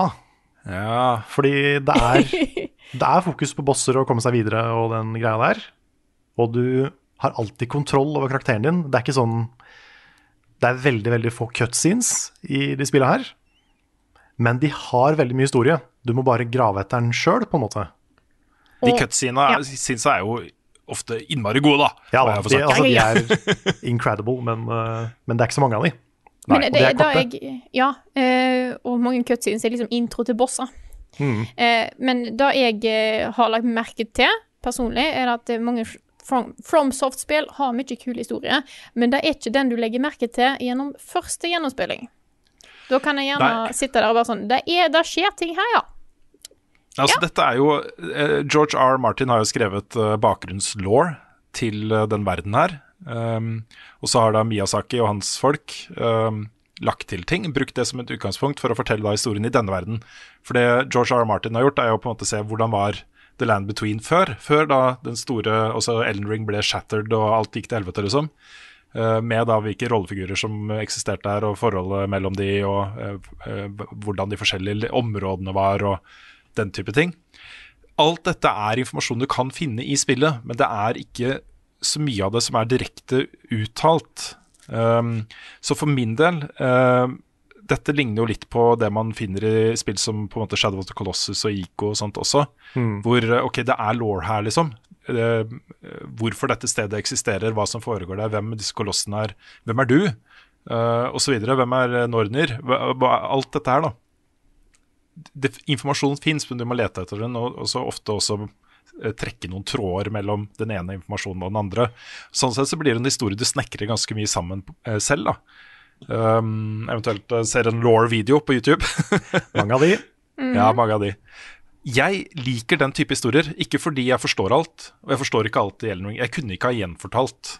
Ja. Fordi det er, det er fokus på bosser og komme seg videre og den greia der. Og du har alltid kontroll over karakteren din. Det er ikke sånn Det er veldig, veldig få cutscenes i de spillene her. Men de har veldig mye historie. Du må bare grave etter den sjøl, på en måte. De cutscenene ja. er- syns jeg er jo ofte innmari gode, da. Ja, da, de, altså, de er incredible, men, uh, men det er ikke så mange av de. Men det, det, er da jeg Ja, eh, og mange cutscenes er liksom intro til bosser. Mm. Eh, men det jeg eh, har lagt merke til personlig, er at mange From, FromSoft-spill har mye kul historie, men det er ikke den du legger merke til gjennom første gjennomspilling. Da kan jeg gjerne Nei. sitte der og bare sånn Det, er, det skjer ting her, ja. Altså, dette er jo George R. Martin har jo skrevet bakgrunnslaw til den verden her. Um, og så har da Miyazaki og hans folk um, lagt til ting, brukt det som et utgangspunkt for å fortelle da historien i denne verden. For det George R. R. Martin har gjort, er jo på en måte se hvordan var The Land Between før. Før da den store også Ellen Ring ble shattered og alt gikk til helvete, liksom. Uh, med da hvilke rollefigurer som eksisterte der, og forholdet mellom de, og uh, hvordan de forskjellige områdene var, og den type ting. Alt dette er informasjon du kan finne i spillet, men det er ikke så mye av det som er direkte uttalt. Um, så for min del uh, Dette ligner jo litt på det man finner i spill som på en måte Shadow of the Colossus og Ico og sånt også. Hvor uh, ok, det er law her, liksom. Uh, hvorfor dette stedet eksisterer, hva som foregår der, hvem disse kolossene er. Hvem er du? Uh, og så videre. Hvem er Nornir? Hva, hva, alt dette her, da det, informasjon fins, men du må lete etter den, og, og så ofte også eh, trekke noen tråder mellom den ene informasjonen og den andre. Sånn sett så blir det en historie du snekrer ganske mye sammen eh, selv. da. Um, eventuelt eh, ser en law-video på YouTube. Mange av de. Ja, mange av de. Jeg liker den type historier, ikke fordi jeg forstår alt. Og jeg forstår ikke alt i Elden Ring. Jeg kunne ikke ha gjenfortalt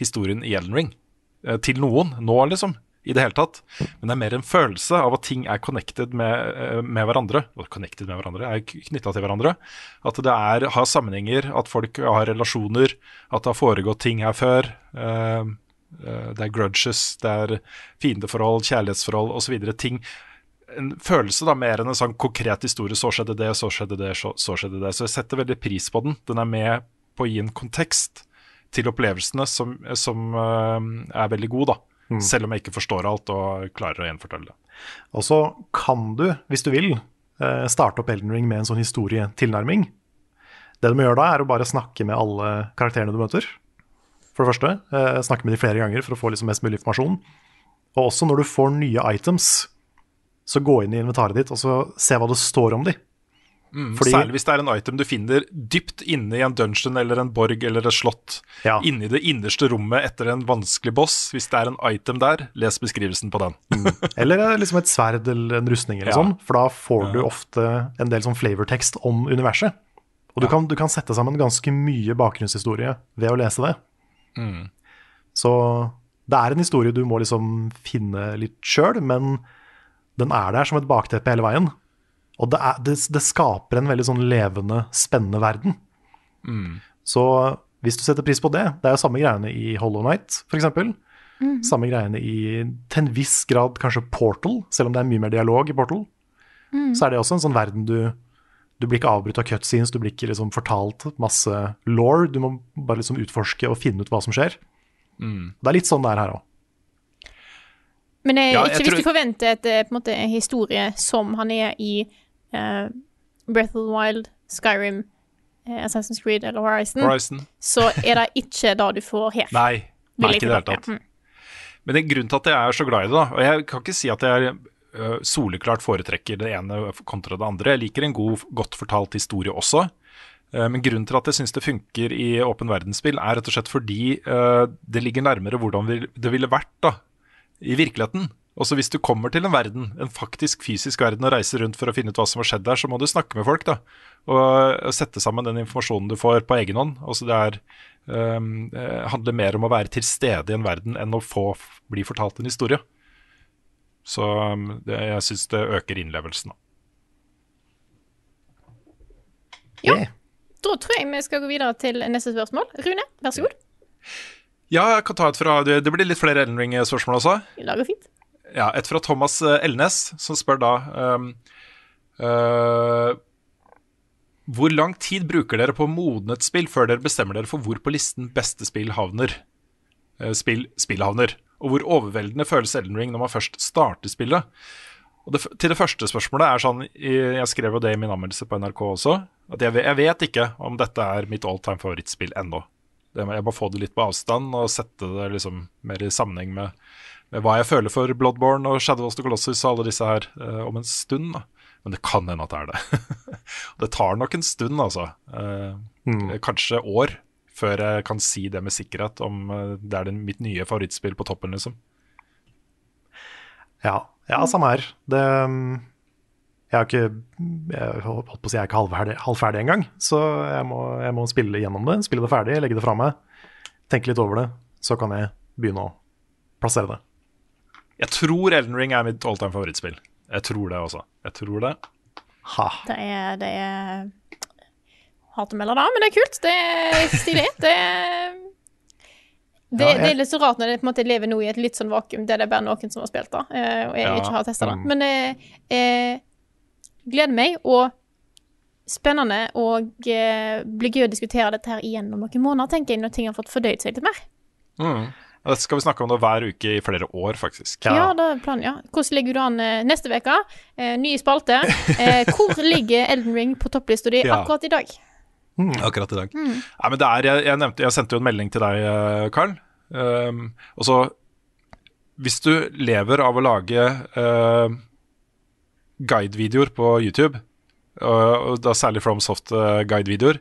historien i Elden Ring. eh, til noen nå, liksom. I det hele tatt. Men det er mer en følelse av at ting er connected med, eh, med hverandre. Og connected med hverandre, er knytta til hverandre. At det er, har sammenhenger, at folk har relasjoner, at det har foregått ting her før. Eh, eh, det er grudges, det er fiendeforhold, kjærlighetsforhold osv. Ting en følelse da, mer enn en sånn konkret historie. Så skjedde det, så skjedde det, så, så skjedde det. Så jeg setter veldig pris på den. Den er med på å gi en kontekst til opplevelsene som, som er veldig god, da. Selv om jeg ikke forstår alt og klarer å gjenfortelle det. Og så kan du, hvis du vil, eh, starte opp Elden Ring med en sånn historietilnærming. Det du må gjøre da, er å bare snakke med alle karakterene du møter. For det første. eh, Snakke med de flere ganger for å få liksom mest mulig informasjon. Og også når du får nye items, så gå inn i inventaret ditt og så se hva det står om de. Fordi- Særlig hvis det er en item du finner dypt inne i en dungeon eller en borg eller et slott. Ja. Inni det innerste rommet etter en vanskelig boss. Hvis det er en item der, les beskrivelsen på den. Eller eh, liksom et sverd eller en rustning eller Ja. sånn, for da får du ofte en del sånn flavortekst om universet. Og du, kan, du kan sette sammen ganske mye bakgrunnshistorie ved å lese det. Så det er en historie du må liksom finne litt sjøl, men den er der som et bakteppe hele veien. Og det, er, det, det skaper en veldig sånn levende, spennende verden. Så hvis du setter pris på det Det er jo samme greiene i Hollow Night, f.eks. Samme greiene i til en viss grad kanskje Portal, selv om det er mye mer dialog i Portal. Så er det også en sånn verden du Du blir ikke avbrutt av cutscenes, du blir ikke liksom fortalt masse law. Du må bare liksom utforske og finne ut hva som skjer. Det er litt sånn det er her òg. Men jeg, Ja, jeg ikke hvis tror- du forventer et, eh, på en måte, en historie som han er i Breath of the Wild, Skyrim, eh, Assassin's Creed eller Horizon, Horizon. så er det ikke det du får her. Nei, nei ikke i det hele tatt. Mm. Men det er grunnen til at jeg er så glad i det, da, og jeg kan ikke si at jeg er soleklart foretrekker det ene kontra det andre. Jeg liker en god, godt fortalt historie også. Eh, Men grunnen til at jeg syns det funker i åpen verdensspill, er rett og slett fordi det ligger nærmere hvordan det ville vært da, i virkeligheten. Også hvis du kommer til en verden, en faktisk fysisk verden, og reiser rundt for å finne ut hva som har skjedd der, så må du snakke med folk da, og sette sammen den informasjonen du får på egen hånd. Altså det er, eh, handler mer om å være til stede i en verden enn å få bli fortalt en historie. Så det, jeg syns det øker innlevelsen. Da. Ja. Da tror jeg vi skal gå videre til neste spørsmål. Rune, vær så god. Ja, jeg kan ta et fra Det, det blir litt flere Elden Ring-spørsmål også. Det lager fint. Ja, et fra Thomas eh, Elnes, som spør da um, uh, Hvor lang tid bruker dere på å et spill før dere bestemmer dere for hvor på listen beste spill havner? Uh, spill, spill havner. Og hvor overveldende føles Elden Ring når man først starter spillet? Og det, til det første spørsmålet er sånn Jeg skrev jo det i min anmeldelse på NRK også. At jeg, jeg vet ikke om dette er mitt all time favorittspill ennå. Det Jeg må få det litt på avstand og sette det liksom mer i sammenheng med, med hva jeg føler for Bloodborne og Shadow of the Colossus og alle disse her eh, om en stund. da. Men det kan hende at det er det. det tar nok en stund, altså. Eh, Kanskje år før jeg kan si det med sikkerhet om eh, det er den, mitt nye favorittspill på toppen, liksom. Ja, ja, samme her. Det mm, Jeg er ikke Jeg holdt på å si jeg er ikke halvferdig, halvferdig engang, så jeg må, jeg må spille gjennom det, spille det ferdig, legge det fra meg, tenke litt over det. Så kan jeg begynne å plassere det. Jeg tror Elden Ring er mitt all time favorittspill. Jeg tror det også. Jeg tror det. Ha. Det er, det er Hater å melde det, men det er kult. Det er stilig. Det er det, Ja, jeg- det er litt så rart når det på en måte lever nå i et litt sånn vakuum der det er bare noen som har spilt det, eh, og jeg Ja, ikke har testa det. mm. Men det eh, gleder meg, og spennende, og eh, blir gøy å diskutere dette her igjen om noen måneder, tenker jeg, når ting har fått fordøyd seg litt mer. Og Dette skal vi snakke om det hver uke i flere år, faktisk. Ja, Ja. det er planen, ja. Hvordan ligger du an eh, neste uke? Eh, ny spalte. Eh, hvor ligger Elden Ring på topplista di Ja. akkurat i dag? Akkurat i dag. Nei, men det er, jeg, jeg, nevnte, jeg sendte jo en melding til deg, Karl. Carl. Um, og så Hvis du lever av å lage uh, guidevideoer på YouTube, og, da særlig FromSoft uh, guidevideoer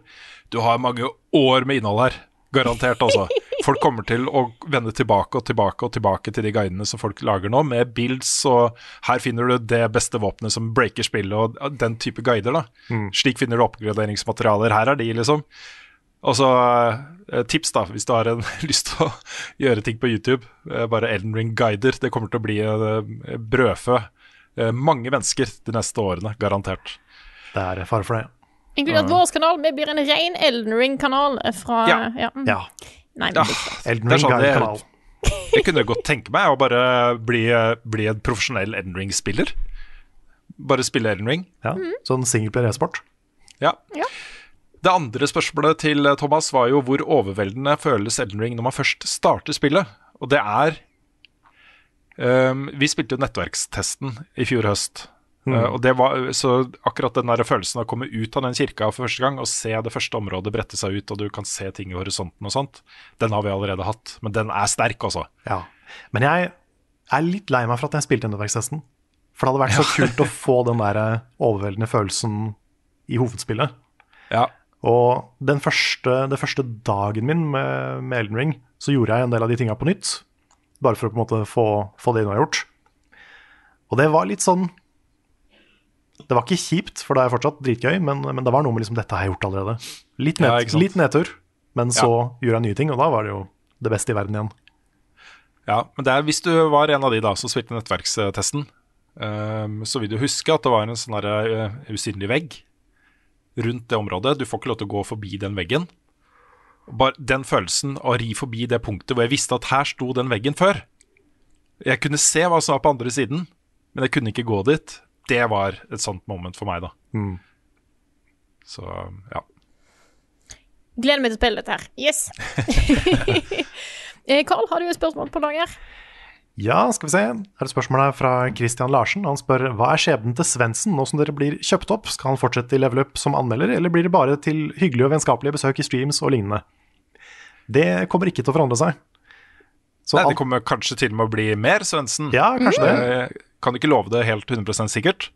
Du har mange år med innhold her. Garantert, altså. Folk kommer til å vende tilbake og tilbake og tilbake til de guidene som folk lager nå, med builds og her finner du det beste våpenet som breaker spillet, og den type guider. da. Slik finner du oppgraderingsmaterialer. Her er de, liksom. Og så eh, tips, da, hvis du har en, lyst til å gjøre ting på YouTube. eh, bare Elden Ring Guider. Det kommer til å bli eh, brødfø. Eh, mange mennesker de neste årene, garantert. Det er fare for det. Inkludert vår kanal. Vi blir en ren Elden Ring-kanal fra Ja. ja. mm. Ja. Nei, Ja. Elden Ring-kanal. Ring sånn. Jeg kunne godt tenke meg å bare bli, bli en profesjonell Elden Ring-spiller. Bare spille Elden Ring. Ja. Sånn singleplayer e-sport. Ja. Ja. Det andre spørsmålet til eh, Thomas var jo hvor overveldende føles Elden Ring når man først starter spillet. Og det er Vi spilte jo nettverkstesten i fjor høst. Eh, og det var, så akkurat den der følelsen av å komme ut av den kirka for første gang og se det første området brette seg ut, og du kan se ting i horisonten og sånt, den har vi allerede hatt. Men den er sterk, altså. Ja. Men jeg er litt lei meg for at jeg spilte nettverkstesten. For det hadde vært så kult å få den der eh, overveldende følelsen i hovedspillet. Ja. Og den første, den første dagen min med, med Elden Ring, så gjorde jeg en del av de tinga på nytt. Bare for å på en måte få, få det unnagjort. Og det var litt sånn Det var ikke kjipt, for det er fortsatt dritgøy, men, men det var noe med liksom dette har jeg gjort allerede. Litt, ned, Ja, litt nedtur, men så gjorde jeg nye ting, og da var det jo det beste i verden igjen. Ja, men er, hvis du var en av de da som spilte nettverkstesten, ehm, så vil du huske at det var en sånn eh, usynlig vegg rundt det området. Du får ikke lov til å gå forbi den veggen. Bare den følelsen å ri forbi det punktet hvor jeg visste at her sto den veggen før. Jeg kunne se hva som var på andre siden, men jeg kunne ikke gå dit. Det var et sånt moment for meg, da. Mm. Så ja. Gleder meg til å spille dette her. Yes. Eh, Carl, har du et spørsmål på lager? Ja, skal vi se. Her er et spørsmål her fra Christian Larsen. Han spør hva er skjebnen til Svendsen nå som dere blir kjøpt opp? Skal han fortsette i level up som anmelder, eller blir det bare til hyggelige og vennskapelige besøk i streams og lignende? Det kommer ikke til å forandre seg. Så Nei, det kommer kanskje til og med å bli mer, Svendsen. Ja, kanskje det. Jeg kan ikke love det helt 100% sikkert.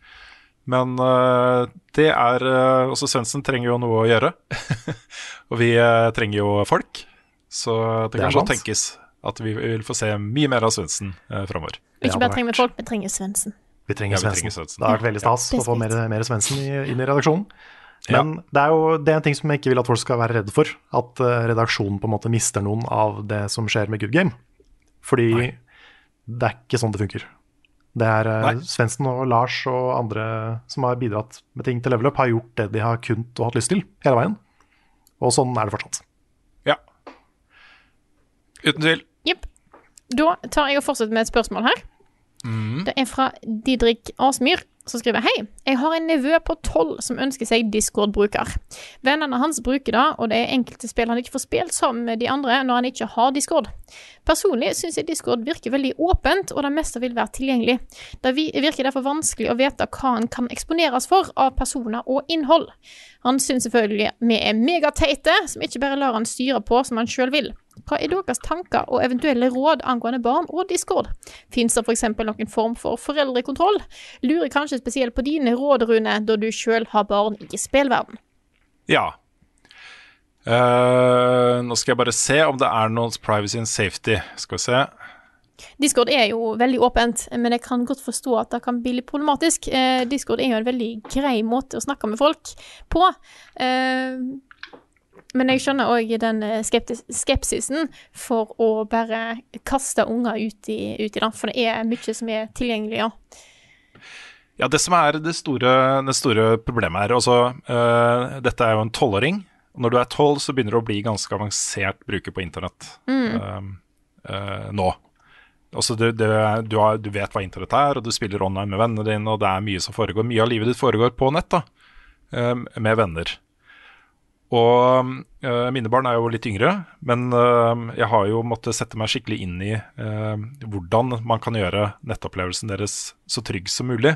Men uh, det er uh, Også Svendsen trenger jo noe å gjøre. og vi uh, trenger jo folk. Så det Det kan sant. tenkes at vi vil få se mye mer av Svendsen eh, framover. Ikke bare trenger vi folk, vi trenger Svendsen. Vi trenger Ja, Svendsen. Det har vært veldig stas Ja, å få mer, mer Svendsen inn i redaksjonen. Men det er jo det er en ting som jeg ikke vil at folk skal være redde for. At eh, redaksjonen på en måte mister noen av det som skjer med Good Game. Fordi det er ikke sånn det funker. Det er uh, Nei. Svendsen og Lars og andre som har bidratt med ting til level up, har gjort det de har kunnet og hatt lyst til hele veien. Og sånn er det fortsatt. Ja. Uten tvil. Da tar jeg og fortsetter med et spørsmål her. Det er fra Didrik Asmyr, som skriver Hei, jeg har en nevø på tolv som ønsker seg Discord-bruker. Vennene hans bruker det, og det er enkelte spill han ikke får spilt sammen med de andre når han ikke har Discord. Personlig syns jeg Discord virker veldig åpent, og det meste vil være tilgjengelig. Det virker derfor vanskelig å vite hva han kan eksponeres for av personer og innhold. Han syns selvfølgelig vi er megateite, som ikke bare lar han styre på som han sjøl vil. Hva er deres tanker og eventuelle råd angående barn og Discord? Fins det f.eks. noen form for foreldrekontroll? Lurer kanskje spesielt på dine råd, Rune, da du sjøl har barn i spillverden. Ja. Uh, nå skal jeg bare se om det er noen privacy and safety. Skal vi se. Discord er jo veldig åpent, men jeg kan godt forstå at det kan bli litt problematisk. Eh, Discord er jo en veldig grei måte å snakke med folk på. Eh, men jeg skjønner òg den eh, skepsisen for å bare kaste unger ut i, ut i det, for det er mye som er tilgjengelig, ja. Ja, det som er det store, det store problemet her altså, uh, Dette er jo en tolvåring. Når du er tolv, så begynner du å bli ganske avansert bruker på internett mm. uh, uh, nå. Altså, du, du, du, har, du vet hva internett er, og du spiller online med vennene dine, og det er mye som foregår. Mye av livet ditt foregår på nett, da, eh, med venner. Og eh, mine barn er jo litt yngre, men eh, jeg har jo måttet sette meg skikkelig inn i eh, hvordan man kan gjøre nettopplevelsen deres så trygg som mulig.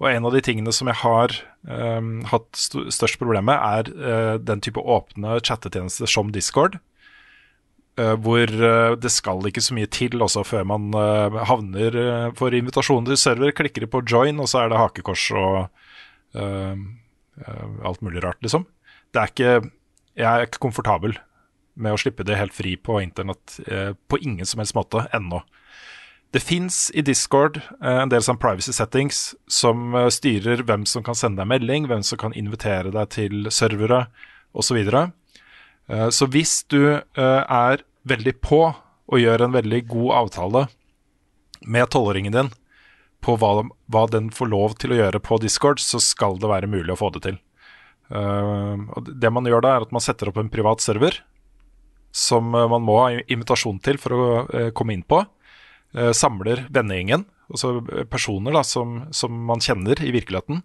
Og en av de tingene som jeg har hatt st størst problem med, er den type åpne chattetjenester som Discord. hvor det skal ikke så mye til også før man havner uh, for invitasjon til server. Klikker på join, og så er det hakekors og alt mulig rart, liksom. Det er ikke, jeg er ikke komfortabel med å slippe det helt fri på internett eh, på ingen som helst måte ennå. Det fins i Discord eh, en del sånn privacy settings som eh, styrer hvem som kan sende deg melding, hvem som kan invitere deg til servere osv. Eh, så hvis du eh, er veldig på og gjør en veldig god avtale med tolvåringen din på hva, hva den får lov til å gjøre på Discord, så skal det være mulig å få det til. Eh, og det man gjør da, er at man setter opp en privat server som eh, man må ha invitasjon til for å eh, komme inn på. Eh, samler vennegjengen, altså personer da, som, som man kjenner i virkeligheten,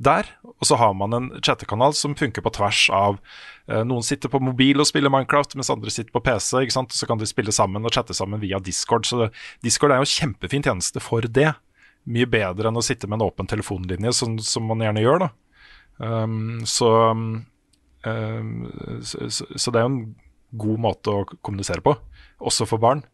der. Og så har man en chattekanal som funker på tvers av eh, Noen sitter på mobil og spiller Minecraft, mens andre sitter på PC. ikke sant? Så kan de spille sammen og chatte sammen via Discord. Så Discord er jo kjempefin tjeneste for det. Mye bedre enn å sitte med en åpen telefonlinje, som, som man gjerne gjør. da. Um, så, um, så, så, det er jo en god måte å kommunisere på, også for barn.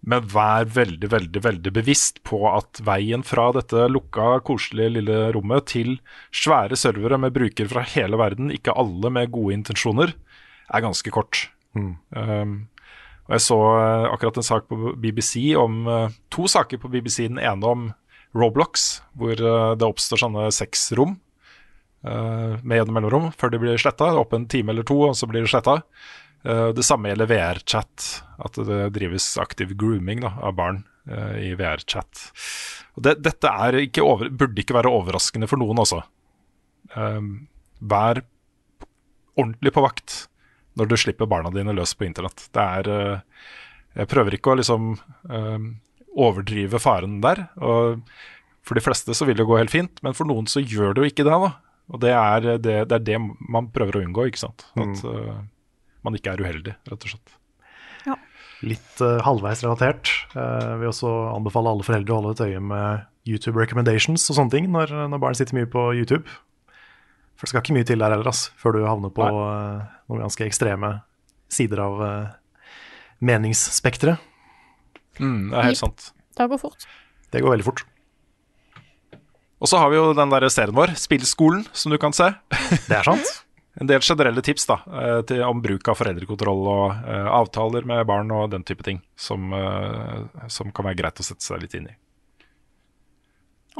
Men vær veldig, veldig veldig bevisst på at veien fra dette lukka, koselige lille rommet til svære servere med brukere fra hele verden, ikke alle med gode intensjoner, er ganske kort. Um, og Jeg så eh, akkurat en sak på BBC om eh, to saker på BBC. Den ene om Roblox, hvor eh, det oppstår sånne sexrom med gjennom mellomrom før de blir sletta. Opp en time eller to, og så blir de sletta. Eh, det samme gjelder VR-chat. At det drives aktiv grooming da, av barn eh, i VR-chat. Det, Dette ikke over, burde ikke være overraskende for noen, altså. Vær ordentlig på vakt når du slipper barna dine løs på internett. Det er eh, Jeg prøver ikke å liksom overdrive faren der. og For de fleste så vil det gå helt fint, men for noen så gjør det jo ikke det. da. Og det er det, det, er det man prøver å unngå, ikke sant. At uh, man ikke er uheldig, rett og slett. Litt uh, halvveis relatert. Uh, vil også anbefale alle foreldre å holde et øye med YouTube recommendations og sånne ting når, når barn sitter mye på YouTube. For det skal ikke mye til der heller, ass, før du havner på uh, noen ganske ekstreme sider av uh, meningsspekteret. Mm, det er helt sant. Det går fort. Det går veldig fort. Og så har vi jo den der serien vår, Spillskolen, som du kan se. Det er sant. En del generelle tips da, eh, til, om bruk av foreldrekontroll og uh, avtaler med barn og den type ting, som, uh, som kan være greit å sette seg litt inn i.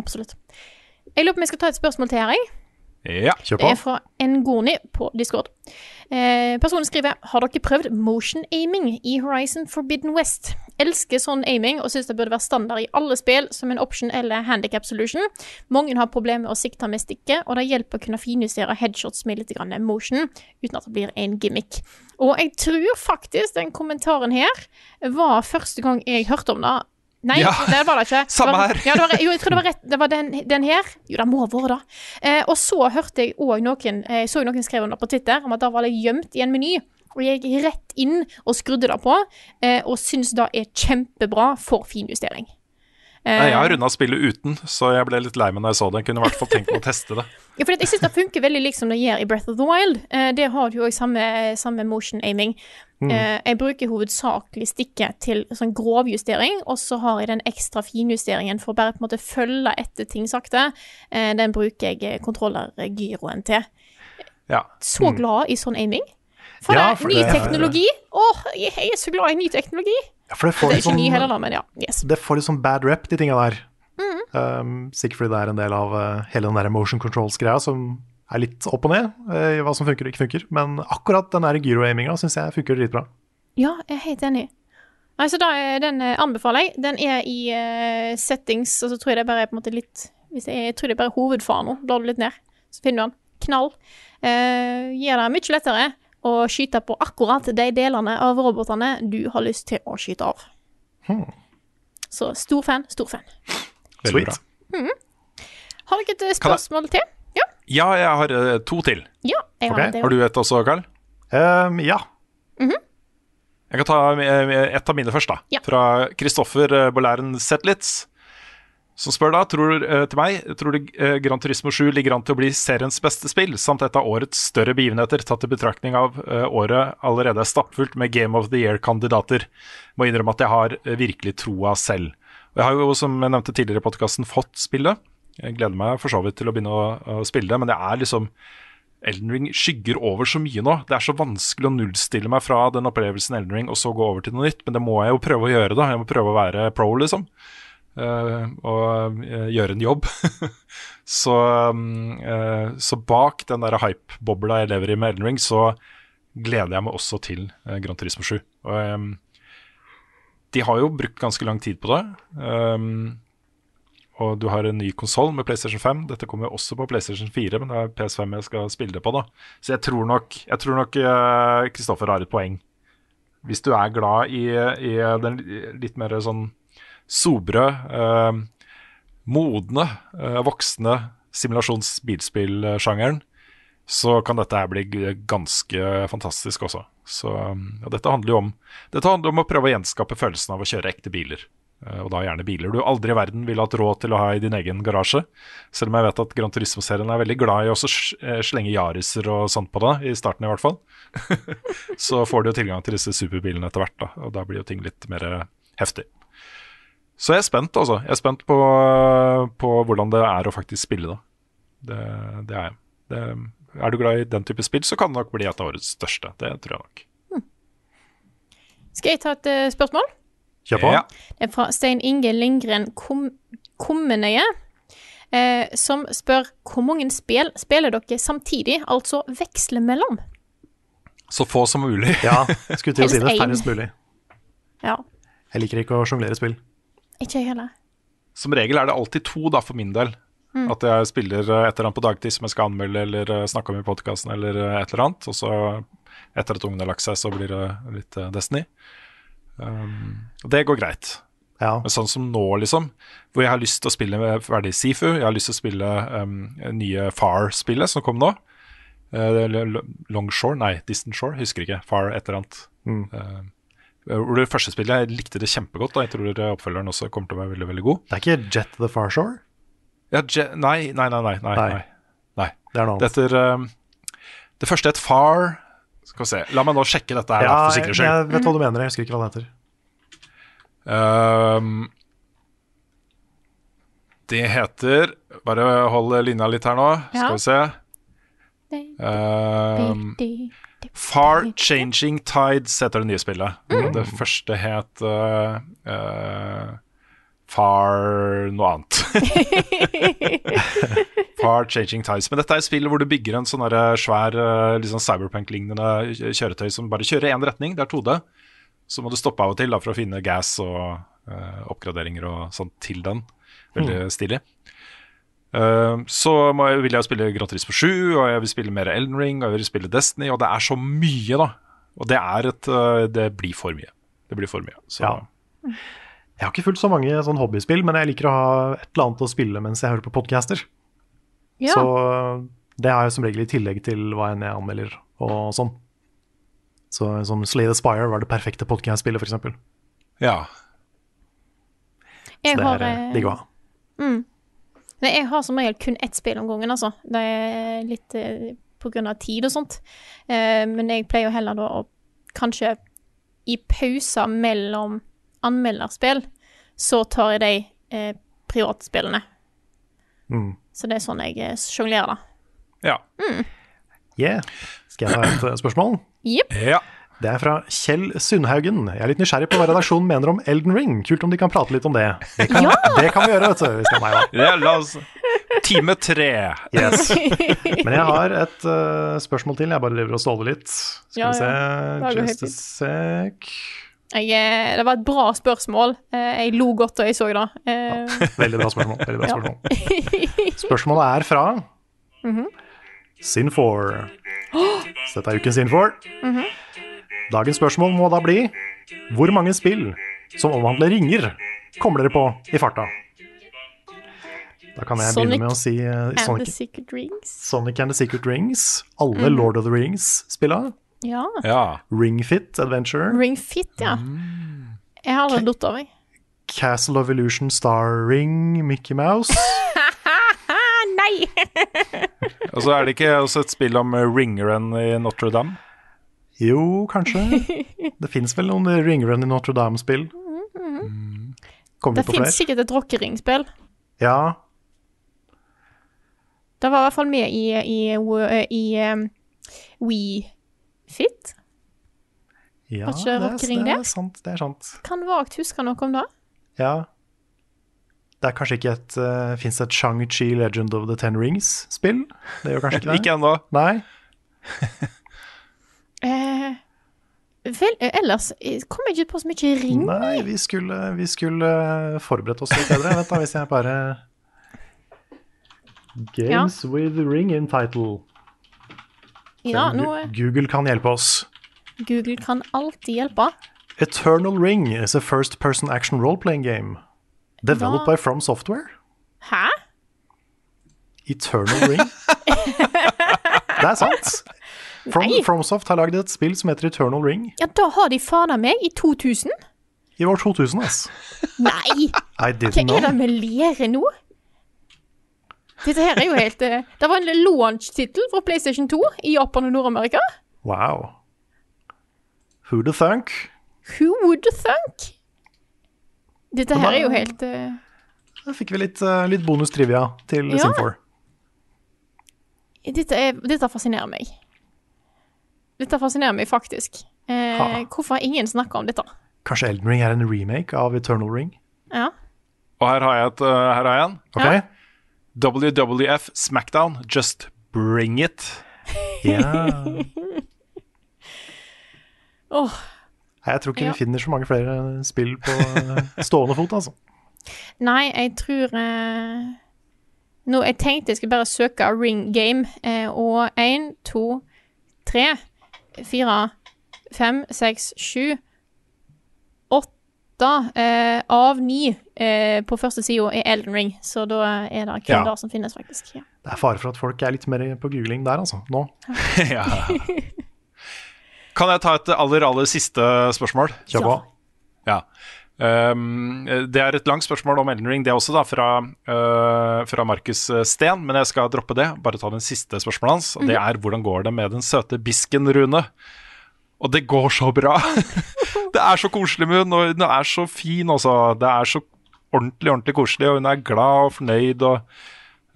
Absolutt. Jeg lurer på om jeg skal ta et spørsmål til her, jeg. Ja. Kjør Det er fra Ngoni på Discord. Eh, personen skriver Har dere prøvd motion aiming i Horizon Forbidden West? Elsker sånn aiming og syns det burde være standard i alle spill som en option eller handicap solution. Mange har problemer med å sikte med stikket, og det hjelper å kunne finjustere headshots med litt grann motion, uten at det blir en gimmick. Og jeg tror faktisk den kommentaren her var første gang jeg hørte om det. Nei, Ja, det var det ikke. samme her. Ja, det var, jo, jeg tror det var rett. Det var den, den her. Jo, det må ha vært det. Eh, og så hørte jeg òg noen eh, Jeg så noen skrev under på Twitter, om at da var det gjemt i en meny. Og jeg gikk rett inn og skrudde det på, eh, og syns det er kjempebra for finjustering. Eh, Nei, Jeg har runda spillet uten, så jeg ble litt lei meg når jeg så det. Jeg kunne i hvert fall tenkt meg å teste det. Ja, for jeg syns det funker veldig likt som det gjør i Breath of the Wild. Eh, det har jo òg samme, samme motion aiming. Eh, jeg bruker hovedsakelig stikket til sånn grovjustering, og så har jeg den ekstra finjusteringen for å bare på en måte følge etter ting sakte. Eh, den bruker jeg eh, kontrollergyroen til. Ja. Så glad i sånn aiming. For Ja, for ny det teknologi. Åh, jeg jeg er så glad i ny teknologi. Ja, det Det er ikke ikke ny sånn, heller, da, men ja. Yes. det får litt sånn bad rep, de tinga der. Um, sikkert fordi det er en del av uh, hele den der motion controls-greia som er litt opp og ned eh, i hva som funker og ikke funker. Men akkurat den gyro-aiminga syns jeg funker dritbra. Ja, jeg er helt enig. Nei, så da, er- Den eh, anbefaler jeg. Den er i eh, settings, og så tror jeg det bare er på en måte litt hvis jeg, jeg tror det er bare hovedfaren nå. Blar du litt ned, så finner du den. Knall. Uh, gir deg mye lettere å skyte på akkurat de delene av robotene du har lyst til å skyte av. Så stor fan, stor fan. Veldig bra. Sweet. Har dere et eh, spørsmål til? Ja. Ja, jeg har eh, to til. ja jeg har Ok, en. Har du et også, Carl? Um, ja. Jeg kan ta eh, et av mine først, da. Ja. Fra Kristoffer eh, Bolæren Zetlitz. Som spør da, tror til meg, tror du Grand Gran Turismo 7 ligger an til å bli seriens beste spill, samt et av årets større begivenheter, tatt i betraktning av året allerede er stappfullt med Game of the Year-kandidater. Må innrømme at jeg har virkelig troa selv. Og jeg har jo, som jeg nevnte tidligere i podkasten, fått spillet. Jeg gleder meg for så vidt til å begynne å, å spille det, men det er liksom Elden Ring skygger over så mye nå. Det er så vanskelig å nullstille meg fra den opplevelsen Elden Ring og så gå over til noe nytt, men det må jeg jo prøve å gjøre. da Jeg må prøve å være pro, liksom. Uh, og uh, gjøre en jobb. så, um, uh, så bak den der hype-bobla jeg lever i med Elden Ring, så gleder jeg meg også til Grand Gran Turismo 7. Og, um, de har jo brukt ganske lang tid på det. ehm, og du har en ny konsoll med PlayStation 5. Dette kommer jo også på PlayStation 4, men det er PS5 jeg skal spille det på. da Så jeg tror nok jeg tror nok eh, Kristoffer har et poeng. Hvis du er glad i, i den litt mer sånn sobre, eh, modne, eh, voksne simulasjons-bilspill-sjangeren, så kan dette her bli ganske fantastisk også. Så ja, dette handler jo om Dette handler om å prøve å gjenskape følelsen av å kjøre ekte biler. Eh, Og da gjerne biler du aldri i verden ville hatt råd til å ha i din egen garasje. Selv om jeg vet at Gran Turismo-serien er veldig glad i å eh, slenge Yariser og sånt på det, i starten i hvert fall. så får du jo tilgang til disse superbilene etter hvert, da, og da blir jo ting litt mer heftig. Så jeg er spent, altså. Jeg er spent på, på hvordan det er å faktisk spille det. Det, det er jeg. Det, er du glad i den type spill, så kan det nok bli et av årets største. Det tror jeg nok. Skal jeg ta et eh, spørsmål? Kjør på. Ja. Det er fra Stein Inge Lindgren Kom Kommenøye. Eh, som spør hvor mange spill spiller dere samtidig, altså veksler mellom? Så få som mulig. Ja, skulle til å si det. Færrest mulig. Ja, Jeg liker ikke å sjonglere spill. ikke jeg heller. Som regel er det alltid to, da, for min del. At jeg spiller eh, et eller annet på dagtid som jeg skal anmelde eller eh, snakke om i podkasten, eller eh, et eller annet. Og så, etter at ungene har lagt seg, så blir det litt Destiny. Um, og det går greit. Ja. Men sånn som nå, liksom, hvor jeg har lyst til å spille ferdig Sifu, jeg har lyst til å spille um, nye Far-spillet som kom nå. Uh, Longshore, nei, Distant Shore, husker ikke. Far et eller annet. Mm. Uh, det første spillet, jeg likte det kjempegodt, og jeg tror oppfølgeren også kommer til å være veldig, veldig god. Det er ikke Jet the Far Shore? Ja, Je nei, nei, nei, nei, nei, Nei. nei. Det er noe Det annet. heter um, Det første het Far Skal vi se, la meg nå sjekke dette her, da, Ja, for jeg, sikkerhets skyld. jeg vet hva du mener. Jeg husker ikke hva det heter. Um, det heter Bare hold linja litt her nå, Ja. skal vi se. Um, Far Changing Tides heter det nye spillet. Det første het uh, uh, Far noe annet. Far Changing Tides. Men dette er et spill hvor du bygger en sånn svær liksom cyberpunk-lignende kjøretøy som bare kjører i én retning. Det er 2D. Så må du stoppe av og til da, for å finne gas og uh, oppgraderinger og sånn til den. Veldig stilig. Uh, så må jeg, vil jeg spille Gratis på 7, og jeg vil spille mer Elden Ring, og jeg vil spille Destiny, og det er så mye, da. Og det er et uh, Det blir for mye. Det blir for mye. Så Ja. Jeg har ikke fulgt så mange sånn hobbyspill, men jeg liker å ha et eller annet å spille mens jeg hører på podcaster. Ja. Så det er jo som regel i tillegg til hva enn jeg anmelder og sånn. Så som Slay the Spire var det perfekte podcast-spillet, f.eks. ja. Jeg Det er eh, eh, digg å ha. Nei, jeg har som regel kun ett spill om gangen, altså. Det er litt eh, av tid og sånt. Eh, men jeg pleier jo heller da å kanskje i pauser mellom anmelderspill, så tar jeg de eh, privatspillene. Mm. Så det er sånn jeg eh, sjonglerer, da. Ja. Yeah. Skal jeg ha et eh, spørsmål? Yep. ja. Det er fra Kjell Sundhaugen. Jeg er litt nysgjerrig på hva redaksjonen mener om Elden Ring. Kult om de kan prate litt om det. Det kan, det kan vi gjøre, vet du. Hvis det er meg, da. ja la oss Time tre. Yes. Men jeg har et uh, spørsmål til. Jeg bare driver og ståler litt. Skal Ja, vi se Just a sec. Jeg, eh, det var et bra spørsmål. Eh, jeg lo godt da jeg så det. Ja, Veldig bra spørsmål. Veldig bra Ja. Spørsmålet er fra Mhm. Sin4. Så dette er ukens Sin4. Mhm. Dagens spørsmål må da bli hvor mange spill som omhandler ringer, kommer dere på i farta? Da kan jeg Sonic begynne med å si Sonic and the Secret Rings. Sonic and the Secret Rings. Alle mm. Lord of the Rings-spilla. Ja. Ja. Ring Fit Adventure. Ring Fit, ja. Jeg har aldri datt av, jeg. Castle of Illusion Starring Mickey Mouse. Nei! Og så er det ikke også et spill om eh, ringeren i Notre-Dame? Jo, kanskje. Det fins vel noen ringeren i Notre-Dame-spill. Mm. Det vi fins sikkert et rockeringspill. Ja, Det var i hvert fall med i, i, i, i um, We Fit. ja det, er, det det? er sant. Det er sant. Kan vagt huske noe om det. Ja. Det er kanskje ikke et uh, Fins et Shang-Chi Legend of the Ten Rings-spill? Det gjør kanskje ikke det? Ikke ennå. Nei. Eh, vel, eh, ellers eh, kom jeg ikke på så mye ring. Nei, vi skulle, vi skulle forberedt oss litt bedre. Vent da, hvis jeg bare Games with ring in title. Ja, nå Google kan hjelpe oss. Google kan alltid hjelpe. Eternal Ring is a first person action role-playing game. Developed Hva? by From Software. Hæ? Eternal Ring? det er sant. From, Nei. FromSoft har lagd et spill som heter Eternal Ring Ja, da har de fana meg i 2000. i år 2000. ass. Nei! Hva er det vi lærer nå? Dette her er jo helt eh, Det var en launch-tittel fra PlayStation 2 i Japan og Nord-Amerika. Wow. Who the thunk? Who would thunk? Dette her er jo helt uh... Da fikk vi litt, uh, litt bonus-trivia til Ja. Sim4. dette, er, dette fascinerer meg. Dette fascinerer meg faktisk. Eh, hvorfor har ingen snakka om dette? Kanskje Elden Ring er en remake av Eternal Ring? Ja. Og her har jeg, et, uh, her har jeg en. Ok? Ja. WWF Smackdown, just bring it. Ja. Åh, Nei, Jeg tror ikke Ja. vi finner så mange flere spill på eh, stående fot, altså. nei, jeg tror eh, Nå, Jeg tenkte jeg skulle bare søke Ring Game, eh, og én, to, tre, fire, fem, seks, sju Åtte eh, av ni eh, på første sida er Elden Ring, så da er det kun Ja. det som finnes, faktisk. Ja. Det er fare for at folk er litt mer på googling der, altså. Nå. ja. Kan jeg ta et aller, aller siste spørsmål? Kjør på. Ja. Um, det er et langt spørsmål om Elden Ring, det også, da, fra, uh, fra Markus Steen. Men jeg skal droppe det. Bare ta den siste spørsmålet hans. Og det er hvordan går det med den søte bisken, Rune? Og det går så bra! det er så koselig med henne, og hun er så fin, altså. Det er så ordentlig, ordentlig koselig, og hun er glad og fornøyd og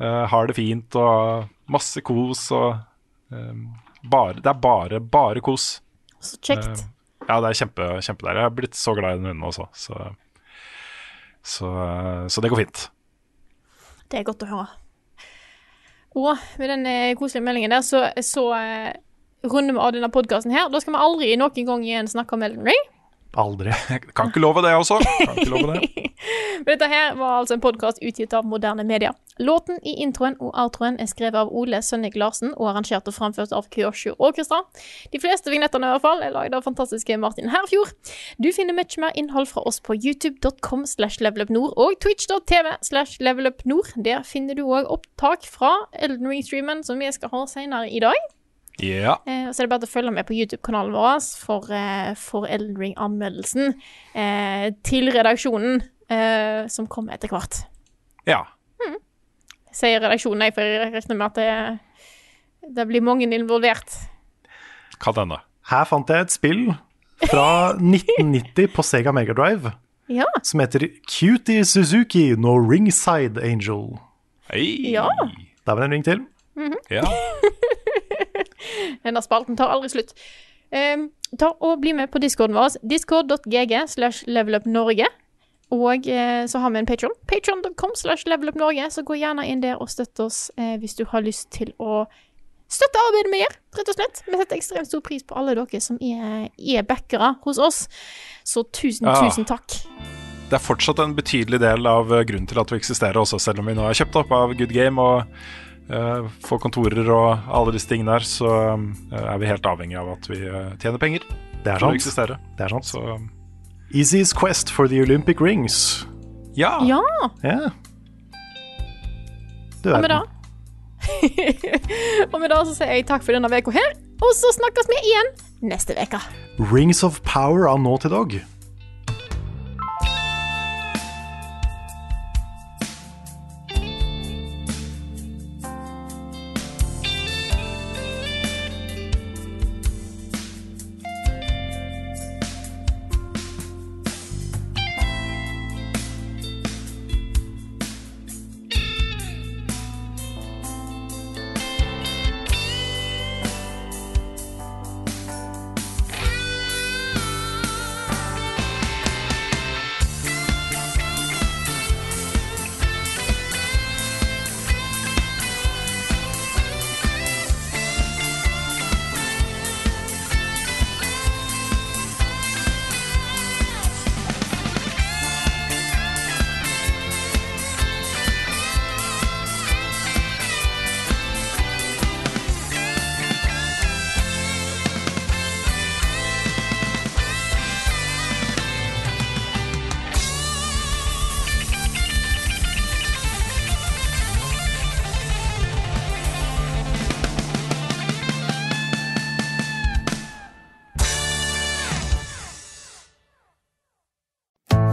uh, har det fint og masse kos og um, bare, Det er bare, bare kos. Så kjekt. Uh, Ja, det er kjempe, kjempe. Jeg har blitt så glad i den hunden også, så, så, så det går fint. Det er godt å høre. Og med den koselige meldingen der, så, så runder vi av denne podkasten her. Da skal vi aldri noen gang igjen snakke om Elden Ring. Aldri. Jeg kan ikke love det også. Kan ikke love det. Men dette her var altså en podkast utgitt av moderne media. Låten i introen og outroen er skrevet av Ole Sønnik Larsen og arrangert og framført av Kyoshu Orkestra. De fleste vignettene i hvert fall er lagd av fantastiske Martin Herfjord. Du finner mye mer innhold fra oss på youtube.com slash levelupnord og twitch.tv slash levelupnord. Der finner du òg opptak fra Elden Ring-streamen som vi skal ha senere i dag. Ja. Eh, så er det bare å følge med på YouTube-kanalen vår for, eh, for Elden Ring-anmeldelsen eh, til redaksjonen, eh, som kommer etter hvert. ja. Jeg sier redaksjonen, jeg, for jeg regner med at det, det blir mange involvert. Kan hende. Her fant jeg et spill fra 1990 på Sega Megadrive Ja. som heter Cutie Suzuki no Ringside Angel. Hei. Ja. Der var det en ring til. Ja. Denne spalten tar aldri slutt. Um, ta og Bli med på discorden vår. Discord.gg slash levelupnorge. Og eh, så har vi en Patron. Patron.com slash levelupnorge. Så gå gjerne inn der og støtt oss eh, hvis du har lyst til å støtte arbeidet vi gjør, rett og slett. Vi setter ekstremt stor pris på alle dere som er, er backere hos oss. Så tusen, Ja. tusen takk. Det er fortsatt en betydelig del av eh, grunnen til at vi eksisterer også, selv om vi nå er kjøpt opp av Good Game og eh, får kontorer og alle disse tingene der, så eh, er vi helt avhengig av at vi eh, tjener penger Det er sant. Det er sant. Så Easy's Quest for the Olympic Rings. ja. Ja, Ja. Du og med det. Og med det så sier jeg takk for denne uka her, og så snakkes vi igjen neste uke. Rings of Power av til Dog.